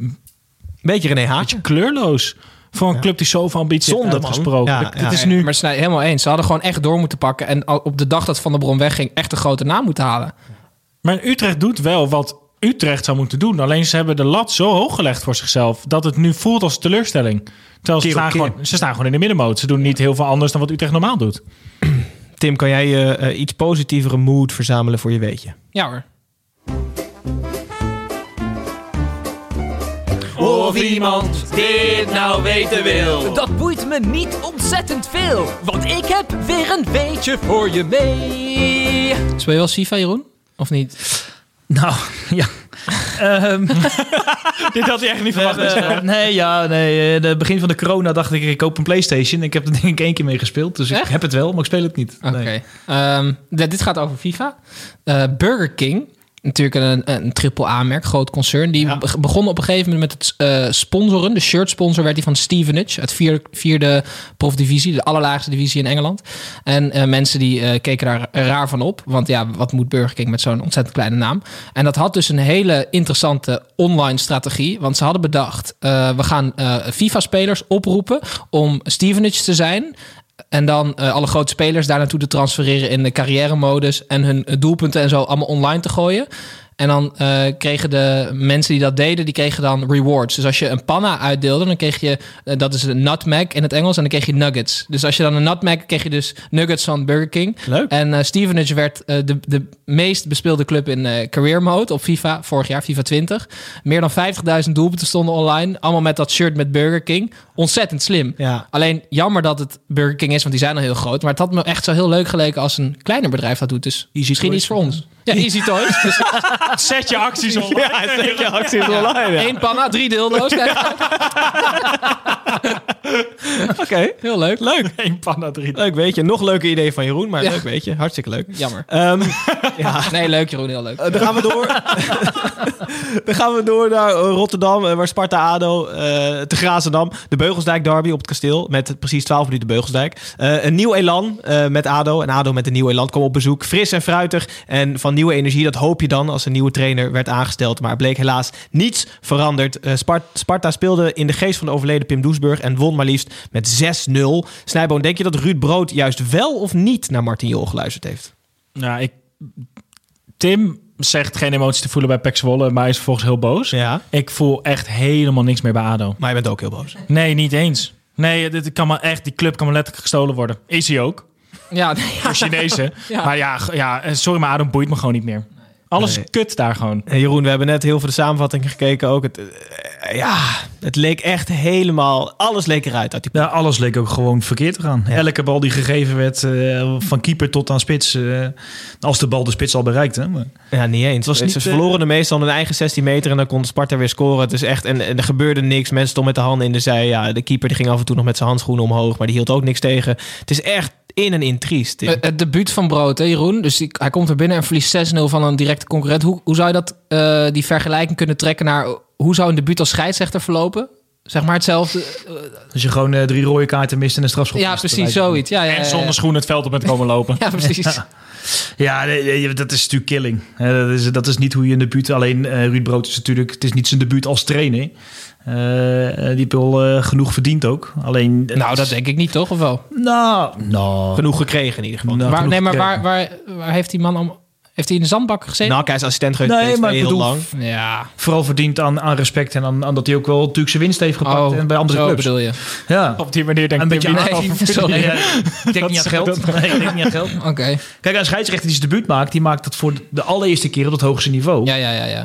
Beetje René Haak. beetje kleurloos. Voor een club die zoveel ambitie Zonde, heeft man. uitgesproken. Ja, Het- ja, het is ja. nu... Maar helemaal eens. Ze hadden gewoon echt door moeten pakken. En op de dag dat Van der Bron wegging, echt een grote naam moeten halen. Maar Utrecht doet wel wat Utrecht zou moeten doen. Alleen ze hebben de lat zo hoog gelegd voor zichzelf... dat het nu voelt als teleurstelling. Terwijl ze staan, gewoon, ze staan gewoon in de middenmoot. Ze doen niet heel veel anders dan wat Utrecht normaal doet. Tim, kan jij je eh, iets positievere mood verzamelen voor je weetje? Ja hoor. Of iemand dit nou weten wil. Dat boeit me niet ontzettend veel, want ik heb weer een beetje voor je mee. Speel je wel FIFA, Jeroen? Of niet? Nou, ja. Ehm, Dit had hij echt niet verwacht. eh, nee, ja, nee. eh, De begin van de corona dacht ik, ik koop een PlayStation. Ik heb er denk ik één keer mee gespeeld. Dus ik heb het wel, maar ik speel het niet. Oké. Nee. Ehm, dit dit gaat over FIFA. Eh, Burger King, natuurlijk een, een triple A-merk, groot concern. Die be- begon op een gegeven moment met het eh, sponsoren. De shirt sponsor werd die van Stevenage uit vier, vierde profdivisie, de allerlaagste divisie in Engeland. En eh, mensen die eh, keken daar raar van op. Want ja, wat moet Burger King met zo'n ontzettend kleine naam? En dat had dus een hele interessante online strategie. Want ze hadden bedacht, we gaan FIFA-spelers oproepen om Stevenage te zijn. En dan eh, alle grote spelers daar naartoe te transfereren in de carrière-modus. En hun eh, doelpunten en zo allemaal online te gooien. En dan eh, kregen de mensen die dat deden, die kregen dan rewards. Dus als je een panna uitdeelde, dan kreeg je, eh, dat is een nutmeg in het Engels, en dan kreeg je nuggets. Dus als je dan een nutmeg, kreeg je dus nuggets van Burger King. Leuk. En eh Stevenage werd de, de meest bespeelde club in career mode op FIFA, vorig jaar, FIFA 20. Meer dan 50.000 doelpunten stonden online, allemaal met dat shirt met Burger King. Ontzettend slim. Ja. Alleen jammer dat het Burger King is, want die zijn al heel groot. Maar het had me echt zo heel leuk geleken als een kleiner bedrijf dat doet. Dus misschien Toys. iets voor ons. Ja, Easy Toys. Zet je acties op. Ja, zet je acties online. ja. één panna, drie dildo's. Oké, heel leuk. leuk. Eén panna drie. Leuk weet je. Nog leuke idee van Jeroen, maar Ja. leuk weet je. Hartstikke leuk. Jammer. Ehm, ja, Nee, leuk Jeroen, heel leuk. Eh, dan gaan we door. dan gaan we door naar eh, Rotterdam, eh, waar Sparta ADO eh te Grazendam. De Beugelsdijk derby op het kasteel met precies 12 minuten Beugelsdijk. Een nieuw elan met ADO. En ADO met een nieuw elan kwam op bezoek. Fris en fruitig en van nieuwe energie. Dat hoop je dan als een nieuwe trainer werd aangesteld. Maar bleek helaas niets veranderd. Spart- Sparta speelde in de geest van de overleden Pim Doesburg en won maar liefst met 6-0. Snijboon, denk je dat Ruud Brood juist wel of niet naar Martin Jol geluisterd heeft? Nou, ik... Tim zegt geen emoties te voelen bij Pek Zwolle, maar is vervolgens heel boos. Ja. Ik voel echt helemaal niks meer bij ADO. Maar je bent ook heel boos. Nee, niet eens. Nee, dit kan maar echt, die club kan maar letterlijk gestolen worden. Is hij ook. Ja, nee, ja. Voor Chinezen. Ja. Maar ja, ja, sorry, maar ADO boeit me gewoon niet meer. Alles Nee. kut daar gewoon. En Jeroen, we hebben net heel veel de samenvatting gekeken. Ook het, eh, ja, het leek echt helemaal... Alles leek eruit uit die Ja, alles leek ook gewoon verkeerd te gaan. Elke bal die gegeven werd, eh, van keeper tot aan spits. eh, als de bal de spits al bereikte. Maar, Ja, niet eens. was Ze niet, eh, verloren de meestal hun eigen 16 meter en dan kon Sparta weer scoren. Het is echt, en, en er gebeurde niks. Mensen stonden met de handen in de zij. Ja, de keeper die ging af en toe nog met zijn handschoenen omhoog, maar die hield ook niks tegen. Het is echt in en in triest. Eh, Het debuut van Brood, hè, Jeroen? Dus die- hij komt er binnen en verliest 6-0 van een directe concurrent. Hoe, hoe zou je dat, eh, die vergelijking kunnen trekken naar... hoe zou een debuut als scheidsrechter verlopen? Zeg maar hetzelfde. als je gewoon drie rode kaarten mist en een strafschop. ja, mist, precies, zoiets. Ja, ja, En zonder ja. schoenen het veld op met komen lopen. Ja, precies. Ja, dat is natuurlijk killing. Hè, Dat is, dat is niet hoe je een debuut... Alleen eh Ruud Brood is natuurlijk... Het is niet zijn debuut als trainer. Eh, eh, die heeft wel eh, genoeg verdiend ook. Alleen... Nou, dat denk ik niet, toch? Of wel? Nou, nou... Genoeg gekregen in ieder geval. Nou, nee, maar waar, waar, waar heeft die man... Om, heeft hij in de zandbak gezeten? Nou, hij is assistent geweest Nee, maar heel bedoel- lang. ja. Vooral verdiend aan, aan respect en aan, aan dat hij ook wel natuurlijk zijn winst heeft gepakt Oh, en bij andere zo clubs. bedoel je. Ja. Op die manier denk Een ik... beetje denk ik aan- niet Nee, sorry. Nee, ja, ik denk niet aan geld. Nee, ik denk niet aan geld. Oké. Kijk, een scheidsrechter die zijn debuut maakt, die maakt dat voor de allereerste keer op het hoogste niveau. Ja, ja, ja, ja.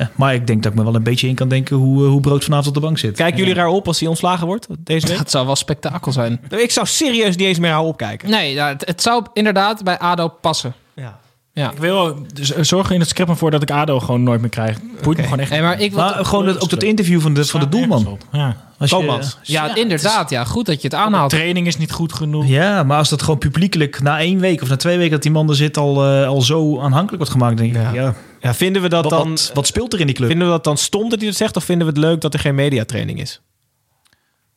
Eh, maar ik denk dat ik me wel een beetje in kan denken hoe, eh, hoe Brood vanavond op de bank zit. Kijken jullie raar op als hij ontslagen wordt deze week? Dat zou wel spektakel zijn. Ik zou serieus niet eens meer haar opkijken. Nee, ja, het, het zou inderdaad bij ADO passen. Ja. Ja. Ik wil dus eh, zorgen in het script voor dat ik ADO gewoon nooit meer krijg. Boeit me gewoon echt. Nee, maar ik wil Maar gewoon het, ook dat interview van de, van de doelman. Ja. Als je- Koopmans. Ja, inderdaad. Ja, goed dat je het De aanhaalt. training is niet goed genoeg. Ja, maar als dat gewoon publiekelijk na één week of na twee weken dat die man er zit al, eh, al zo aanhankelijk wordt gemaakt, denk ik, ja. Ja. Ja, vinden we dat Wat, dan... wat, wat speelt er in die club? Vinden we dat dan stom dat hij dat zegt? Of vinden we het leuk dat er geen mediatraining is?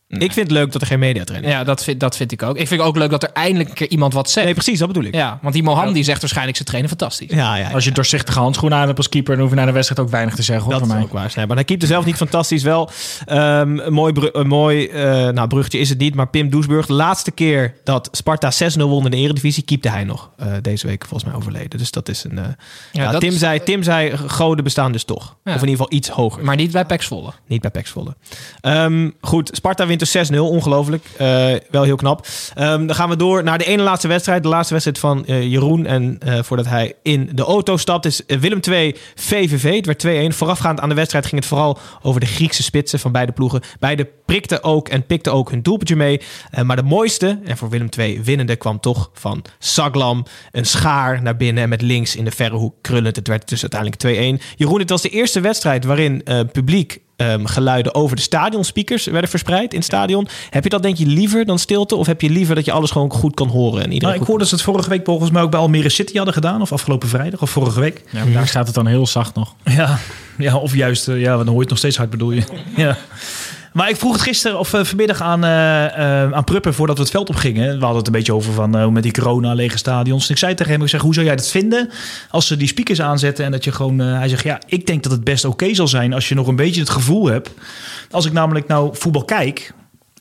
Ik vind het leuk dat er geen mediatraining is. Ja, dat vind, dat vind ik ook. Ik vind ook leuk dat er eindelijk een keer iemand wat zegt. Nee, precies, dat bedoel ik. Ja, want die Mohan die zegt waarschijnlijk zijn trainen fantastisch. Ja, ja, Als je doorzichtige handschoenen aan hebt als keeper, dan hoef je na de wedstrijd ook weinig te zeggen. Hoor, dat voor is mij. ook waar. Nee, maar hij keept er zelf niet fantastisch. Wel ehm, een mooi, een mooi eh, nou, bruggetje is het niet. Maar Pim Doesburg, de laatste keer dat Sparta 6-0 won in de Eredivisie, keepte hij nog. eh, deze week volgens mij overleden. Dus dat is een... eh, ja, dat Tim, is- zei, Tim zei, goden bestaan dus toch. Ja. Of in ieder geval iets hoger. Maar niet bij Pek Zwolle. Niet bij Pax Volle. Ehm, goed, Sparta wint dus 6-0. Ongelooflijk. Eh, wel heel knap. Ehm, dan gaan we door naar de ene laatste wedstrijd. De laatste wedstrijd van eh, Jeroen. En eh, voordat hij in de auto stapt is Willem 2 VVV. Het werd 2-1. Voorafgaand aan de wedstrijd ging het vooral over de Griekse spitsen van beide ploegen. Beide prikten ook en pikten ook hun doelpuntje mee. Maar de mooiste, en voor Willem 2 winnende, kwam toch van Saglam. Een schaar naar binnen en met links in de verre hoek krullend. Het werd dus uiteindelijk 2-1. Jeroen, het was de eerste wedstrijd waarin publiek ehm, geluiden over de stadionspeakers werden verspreid in het stadion. Heb je dat denk je liever dan stilte? Of heb je liever dat je alles gewoon goed kan horen? En iedereen Nou, ik hoorde dat ze het vorige week volgens mij ook bij Almere City hadden gedaan. Of afgelopen vrijdag of vorige week. Ja, daar staat het dan heel zacht nog. Ja, ja of juist, eh, ja, dan hoor je het nog steeds hard bedoel je. ja. Maar ik vroeg het gisteren of eh, vanmiddag aan, eh, eh, aan Pruppen voordat we het veld op gingen. We hadden het een beetje over van met die corona lege stadions. En ik zei tegen hem, ik zeg, hoe zou jij dat vinden als ze die speakers aanzetten en dat je gewoon... hij zegt, ja, ik denk dat het best oké zal zijn als je nog een beetje het gevoel hebt. Als ik namelijk nou voetbal kijk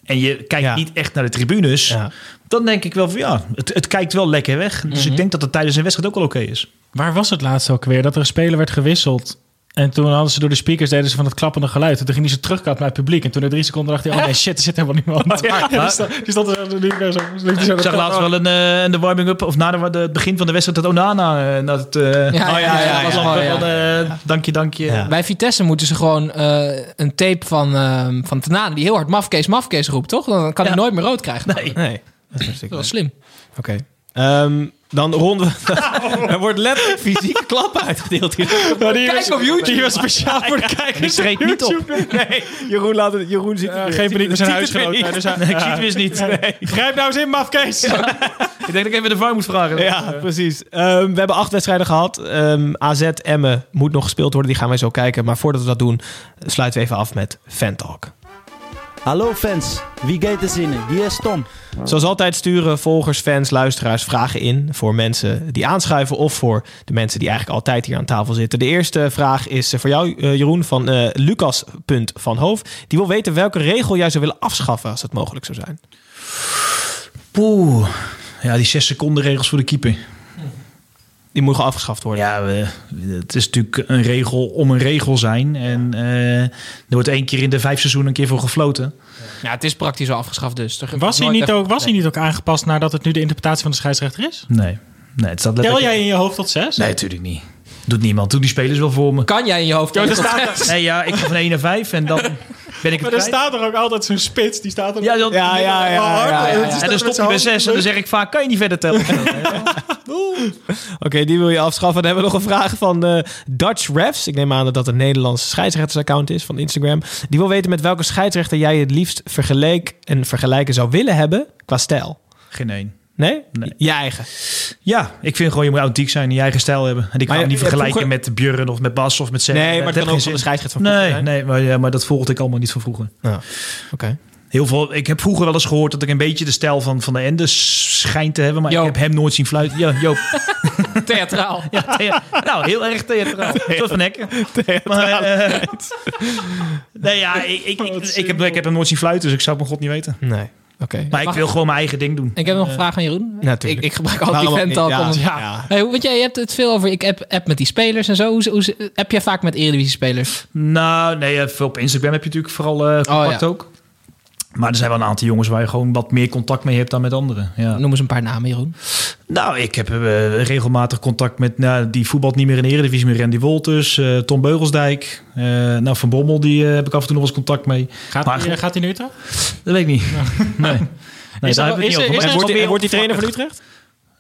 en je kijkt Ja. niet echt naar de tribunes, Ja. dan denk ik wel van ja, het, het kijkt wel lekker weg. Dus ik denk dat het tijdens een wedstrijd ook wel oké is. Waar was het laatst ook weer? Dat er een speler werd gewisseld. En toen hadden ze door de speakers deden ze van het klappende geluid. En toen ging hij zo terugkaat naar het publiek. En toen na drie seconden dacht hij, oh nee, shit, er zit helemaal niemand. Ja, die stond- die stond er zo- die zo- zo- Ik zag laatst wel een, eh, in de warming-up, of na de, de- het begin van de wedstrijd, dat Onana. eh, naar het, eh, Ja, ja, ja, ja, was ja, wel ja. van, eh, Dank je, dank je. Ja. Bij Vitesse moeten ze gewoon eh, een tape van, ehm van Tanane die heel hard mafkees, mafkees roept, toch? Dan kan hij Ja. nooit meer rood krijgen. Nee. Nee, dat is Dat wel slim. Oké. Ehm, dan ronden we... er wordt letterlijk fysieke klappen uitgedeeld hier. Kijk op YouTube. Die was speciaal voor de kijkers. Ik niet op. Nee, Jeroen, laat het, Jeroen zit Eh, geen paniek, we zijn huisgenoot. Nee, dus, Nee, ik zie het dus niet. Grijp nou eens in, mafkees. Ik denk dat ik even de VAR moet vragen. Ja, precies. Ehm, we hebben acht wedstrijden gehad. Ehm, AZ Emmen moet nog gespeeld worden. Die gaan wij zo kijken. Maar voordat we dat doen, sluiten we even af met Fan Talk. Hallo fans, wie gaat er zinnen? Hier is Tom. Zoals altijd sturen volgers, fans, luisteraars vragen in voor mensen die aanschuiven of voor de mensen die eigenlijk altijd hier aan tafel zitten. De eerste vraag is eh, voor jou, eh, Jeroen, van eh Lucas Punt van Hoof. Die wil weten welke regel jij zou willen afschaffen als het mogelijk zou zijn. Poeh. Ja, die zes seconden regels voor de keeper. Die moet gewoon afgeschaft worden. Ja, we, het is natuurlijk een regel om een regel zijn. En eh, er wordt één keer in de vijf seizoenen een keer voor gefloten. Ja, het is praktisch al afgeschaft dus. Er- Was hij, niet ook, was hij niet ook aangepast nadat het nu de interpretatie van de scheidsrechter is? Nee. Nee, het staat Tel jij in je hoofd tot zes? Nee, natuurlijk niet. Doet niemand. Doe die spelers wel voor me. Kan jij in je hoofd... Ja, er staat-? Nee, ja, ik ga van 1 naar 5 en dan ben ik het Maar er kwijt. staat er ook altijd zo'n spits. Die staat er Ja, dan, Ja, ja, ja, ja, ja, ja. En dan stop je bij 6 en dan zeg ik vaak, kan je niet verder tellen? Oké, die wil je afschaffen. Dan hebben we nog een vraag van eh, Dutch Refs. Ik neem aan dat dat een Nederlands scheidsrechtersaccount is van Instagram. Die wil weten met welke scheidsrechter jij het liefst vergeleek en vergelijken zou willen hebben qua stijl. Geen één. Nee? Nee. Je eigen. Ja, ik vind gewoon je moet authentiek zijn en je eigen stijl hebben. En ik Maar hem niet vergelijken vroeger- met Björn of met Bas of met Sam. Nee, maar het kan ook van de scheidsrechter van vroeger Nee, nee maar, ja, maar dat volgde ik allemaal niet van vroeger. Ja. Oké. Heel veel, ik heb vroeger wel eens gehoord dat ik een beetje de stijl van, van de Ende schijnt te hebben. Maar Joop. ik heb hem nooit zien fluiten. Ja, Joop. Theatraal. Ja, thea- nou, heel erg theatraal. Tot van Hekken. Maar, eh, nee, ja, ik, ik, ik, ik heb, ik heb hem nooit zien fluiten, dus ik zou het mijn god niet weten. Nee. Oké. Maar ik Mag- wil gewoon mijn eigen ding doen. Ik heb nog een vraag aan Jeroen. Natuurlijk. Ik, ik gebruik altijd die vent al. Ja, ja. Hey, hoe- want jij hebt het veel over. Ik app, app met die spelers en zo. Hoe, hoe, heb jij vaak met Eredivisie-spelers? Nou, nee, eh, op Instagram heb je natuurlijk vooral eh, contact ja. ook. Maar er zijn wel een aantal jongens waar je gewoon wat meer contact mee hebt dan met anderen. Ja. Noem eens een paar namen, Jeroen. Nou, ik heb eh, regelmatig contact met... Nou, die voetbalt niet meer in de Eredivisie, meer Randy Wolters, eh, Tom Beugelsdijk. eh, nou, Van Bommel, die heb ik af en toe nog eens contact mee. Gaat, Maar- hij, gaat hij nu toch? Dat weet ik niet. Nee. nee daar hebben we het niet over. hij, wordt hij trainer van Utrecht?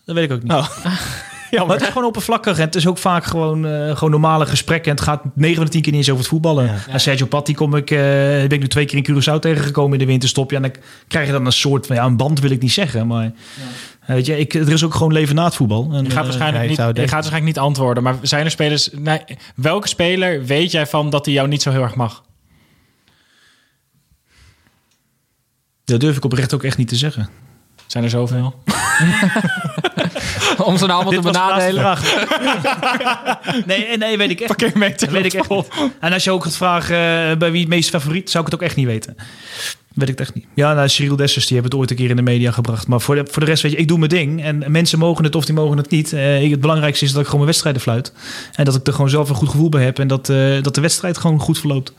Dat weet ik ook niet. Oh. Maar het is gewoon oppervlakkig. En het is ook vaak gewoon, eh, gewoon normale gesprekken. En het gaat 9 van de 10 keer niet eens over het voetballen. En Sergio Patti kom ik, eh, ben ik nu twee keer in Curaçao tegengekomen in de winterstop. Ja, en dan krijg je dan een soort van, ja, een band wil ik niet zeggen. Maar eh, weet je, ik, er is ook gewoon leven na het voetbal. En, Je gaat, waarschijnlijk niet, je gaat waarschijnlijk niet antwoorden. Maar zijn er spelers... Nee, welke speler weet jij van dat hij jou niet zo heel erg mag? dat durf ik oprecht ook echt niet te zeggen. Zijn er zoveel? Om ze nou allemaal te benadelen. nee, nee, weet ik echt. Parkeer mee Dat weet ik echt niet. En als je ook gaat vragen eh, bij wie het meest favoriet, zou ik het ook echt niet weten. Weet ik het echt niet. Ja, nou, Cyril Dessers, die hebben het ooit een keer in de media gebracht. Maar voor de, voor de rest, weet je, ik doe mijn ding. En mensen mogen het of die mogen het niet. Eh, ik- het belangrijkste is dat ik gewoon mijn wedstrijden fluit. En dat ik er gewoon zelf een goed gevoel bij heb. En dat, eh, dat de wedstrijd gewoon goed verloopt.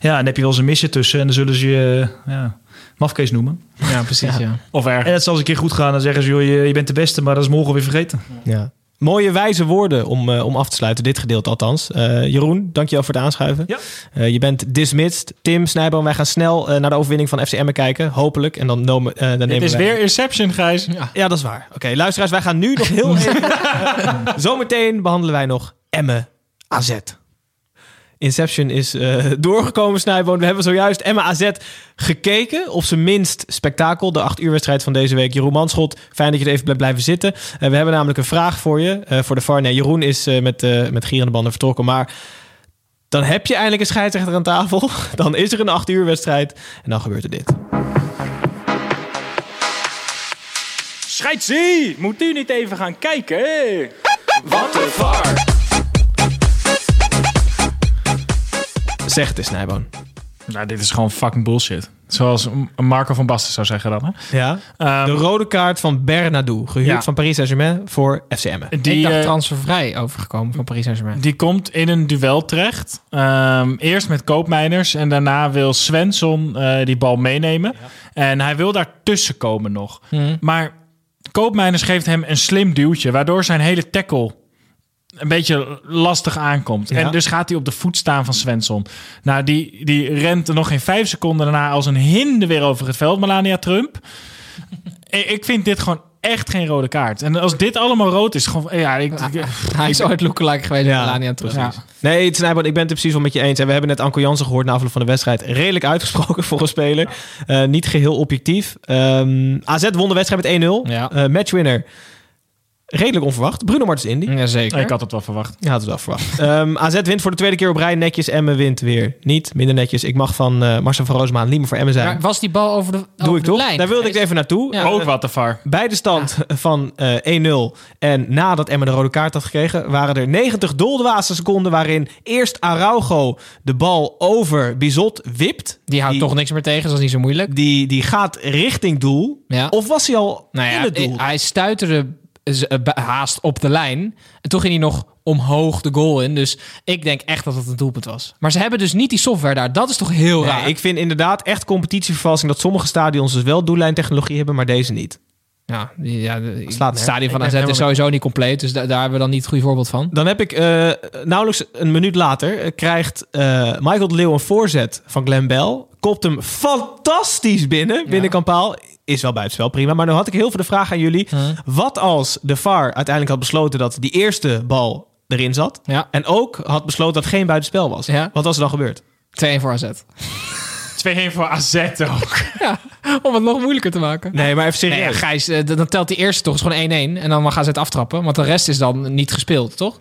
Ja, en dan heb je wel eens een misje tussen. En dan zullen ze je ja, mafkees noemen. Ja, precies. Ja. Of erg? En het zal eens een keer goed gaan. Dan zeggen ze, joh, je, je bent de beste. Maar dat is morgen weer vergeten. Ja. Mooie wijze woorden om, eh, om af te sluiten, dit gedeelte althans. Eh, Jeroen, dankjewel voor het aanschuiven. Ja. Eh, je bent dismissed. Tim, Snijboom, wij gaan snel naar de overwinning van FCM kijken. Hopelijk. En dan, nomen, eh, dan Het nemen is wij- weer Inception, Gijs. Ja, dat is waar. Oké, luisteraars, wij gaan nu nog heel even... Zometeen behandelen wij nog Emme AZ. Inception is eh, doorgekomen, Snijboon. We hebben zojuist Emma AZ gekeken. Op zijn minst spektakel. De acht uur wedstrijd van deze week. Jeroen Manschot, fijn dat je er even blijft blijven zitten. Eh, we hebben namelijk een vraag voor je. eh, voor de VAR. Nee, Jeroen is eh, met, eh met gierende banden vertrokken. Maar dan heb je eindelijk een scheidsrechter aan tafel. Dan is er een acht uur wedstrijd. En dan gebeurt er dit. Scheidsie! Moet u niet even gaan kijken? Wat een var! Zeg het eens, Snijboon. Nou, dit is gewoon fucking bullshit. Zoals Marco van Basten zou zeggen dan. Hè? Ja. Ehm, De rode kaart van Bernadou. Gehuurd Ja. van Paris Saint-Germain voor FCM. die, ik dacht eh, transfervrij overgekomen van Paris Saint-Germain. Die komt in een duel terecht. Ehm, eerst met Koopmeiners en daarna wil Svensson eh, die bal meenemen. En hij wil daar tussen komen nog. Mhm. Maar Koopmeiners geeft hem een slim duwtje, waardoor zijn hele tackle een beetje lastig aankomt. Ja. En dus gaat hij op de voet staan van Svensson. Nou, die, die rent er nog geen vijf seconden daarna als een hinde weer over het veld, Melania Trump. ik vind dit gewoon echt geen rode kaart. En als dit allemaal rood is, gewoon... Ja, ik, ik- Hij is ooit lookalike geweest Ja, ja, Melania terug. ja. Nee, het Snijboon, ik ben het er precies wel met je eens. En we hebben net Anko Jansen gehoord na afloop van de wedstrijd. Redelijk uitgesproken voor een speler. Eh, niet geheel objectief. Ehm, AZ won de wedstrijd met 1-0. Ja. Eh, matchwinner. Redelijk onverwacht. Bruno Martens Indy. Jazeker. Ik had het wel verwacht. Ja, had het wel verwacht. Ehm, AZ wint voor de tweede keer op rij. Netjes. Emmen wint weer niet. Minder netjes. Ik mag van eh, Marcel van Roosmaan niet meer voor Emmen zijn. Maar was die bal over de, Doe over ik de toch? lijn? Daar wilde ik even naartoe. Ja. Ook wat de var. Bij de stand van eh 1-0 en nadat Emmen de rode kaart had gekregen... waren er 90 doldwaze seconden waarin eerst Araujo de bal over Bizot wipt. Die houdt toch niks meer tegen, dat is niet zo moeilijk. Die, die gaat richting doel. Ja. Of was hij al Nou ja, in het doel? hij stuiterde eh, haast op de lijn. En toen ging hij nog omhoog de goal in. Dus ik denk echt dat het een doelpunt was. Maar ze hebben dus niet die software daar. Dat is toch heel Nee, raar? ik vind inderdaad echt competitievervalsing... dat sommige stadions dus wel doellijntechnologie hebben, maar deze niet. Ja, ja het stadion van AZ is sowieso niet compleet. Dus da- daar hebben we dan niet het goede voorbeeld van. Dan heb ik eh, nauwelijks een minuut later... eh, krijgt eh, Michael de Leeuw een voorzet van Glenn Bell. Kopt hem fantastisch binnen. Binnenkant paal. Is wel buitenspel, prima. Maar nu had ik heel veel de vraag aan jullie. Wat als de VAR uiteindelijk had besloten... dat die eerste bal erin zat... Ja. en ook had besloten dat het geen buitenspel was? Ja. Wat was er dan gebeurd? 2-1 voor AZ. 2-1 voor AZ ook. Om het nog moeilijker te maken. Nee, maar even Nee, serieus. Gijs, eh, dan telt die eerste toch is gewoon 1-1. En dan mag AZ aftrappen. Want de rest is dan niet gespeeld, toch?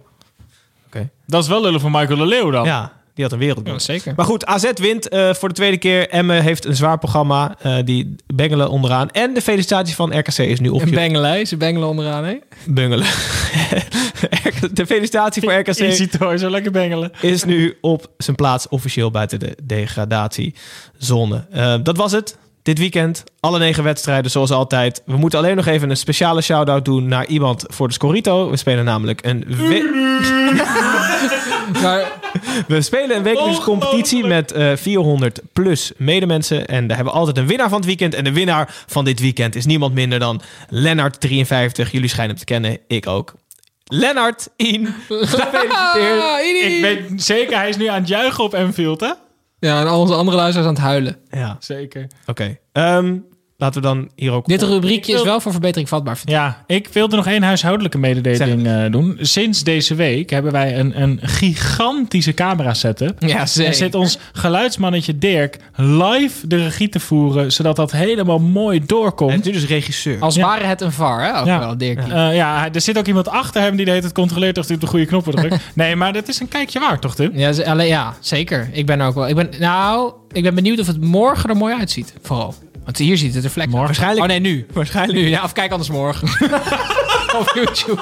Dat is wel lullen voor Michael de Leeuw dan. Ja, die had een wereldgoal. Ja, zeker. Maar goed, AZ wint eh, voor de tweede keer. Emmen heeft een zwaar programma. eh, die bengelen onderaan. En de felicitatie van RKC is nu En op Bengelij, ze bengelen onderaan, hè? bungelen. de felicitatie voor Je RKC ziet hoor, zo lekker bengelen. is nu op zijn plaats officieel buiten de degradatiezone. Eh, dat was het. Dit weekend, alle negen wedstrijden zoals altijd. We moeten alleen nog even een speciale shout-out doen naar iemand voor de Scorito. We spelen namelijk een... we- Maar We spelen een wekelijkse competitie met eh 400 plus medemensen. En daar hebben we altijd een winnaar van het weekend. En de winnaar van dit weekend is niemand minder dan Lennart53. Jullie schijnen hem te kennen, ik ook. Lennart, In, gefeliciteerd. Ik weet zeker, hij is nu aan het juichen op Enfield, hè? Ja, en al onze andere luisteraars aan het huilen. Ja, Zeker. oké. Ehm, laten we dan hier ook... Dit rubriekje is wel voor verbetering vatbaar. vind ik. Ja, ik wilde nog één huishoudelijke mededeling eh, doen. Sinds deze week hebben wij een, een gigantische camera setup. Ja, Er zeker. zit ons geluidsmannetje Dirk live de regie te voeren, zodat dat helemaal mooi Hij is doorkomt. nu dus regisseur. Als Ja. ware het een VAR, hè? Ook Ja. wel, Dirk. Eh, ja, er zit ook iemand achter hem die de hele tijd controleert of hij op de goede knoppen drukt. nee, maar dat is een kijkje waard, toch, Tim? Ja, alleen, ja, zeker. Ik ben ook wel. Ik ben, nou, ik ben benieuwd of het morgen er mooi uitziet. Vooral. Want hier ziet het er vlek. Morgen. Waarschijnlijk- Oh nee, nu. Waarschijnlijk. Nu, ja, of kijk anders morgen. Op YouTube.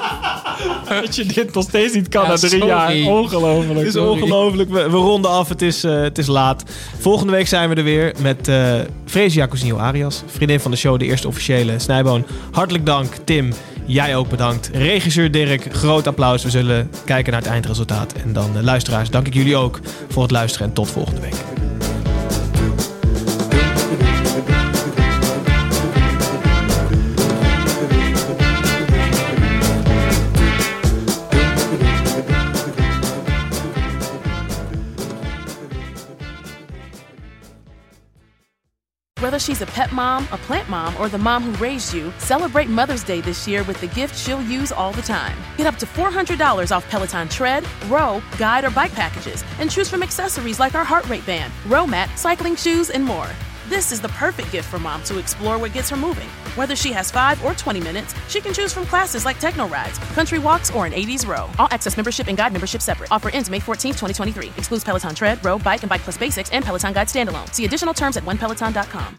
Dat je dit nog steeds niet kan Ja, na drie sorry. jaar. Ongelooflijk. Het is Sorry. ongelooflijk. We, we ronden af. Het is, eh, het is laat. Volgende week zijn we er weer met eh Fresia Cousinho Arias. Vriendin van de show, de eerste officiële Snijboon. Hartelijk dank, Tim. Jij ook bedankt. Regisseur Dirk, groot applaus. We zullen kijken naar het eindresultaat. En dan, eh, luisteraars, dank ik jullie ook voor het luisteren. En tot volgende week. Whether she's a pet mom, a plant mom, or the mom who raised you, celebrate Mother's Day this year with the gift she'll use all the time. Get up to $400 off Peloton tread, row, guide, or bike packages, and choose from accessories like our heart rate band, row mat, cycling shoes, and more. This is the perfect gift for mom to explore what gets her moving. Whether she has 5 or 20 minutes, she can choose from classes like techno rides, country walks, or an 80s row. All access membership and guide membership separate. Offer ends May 14, 2023. Excludes Peloton tread, row, bike, and bike plus basics and Peloton guide standalone. See additional terms at onepeloton.com.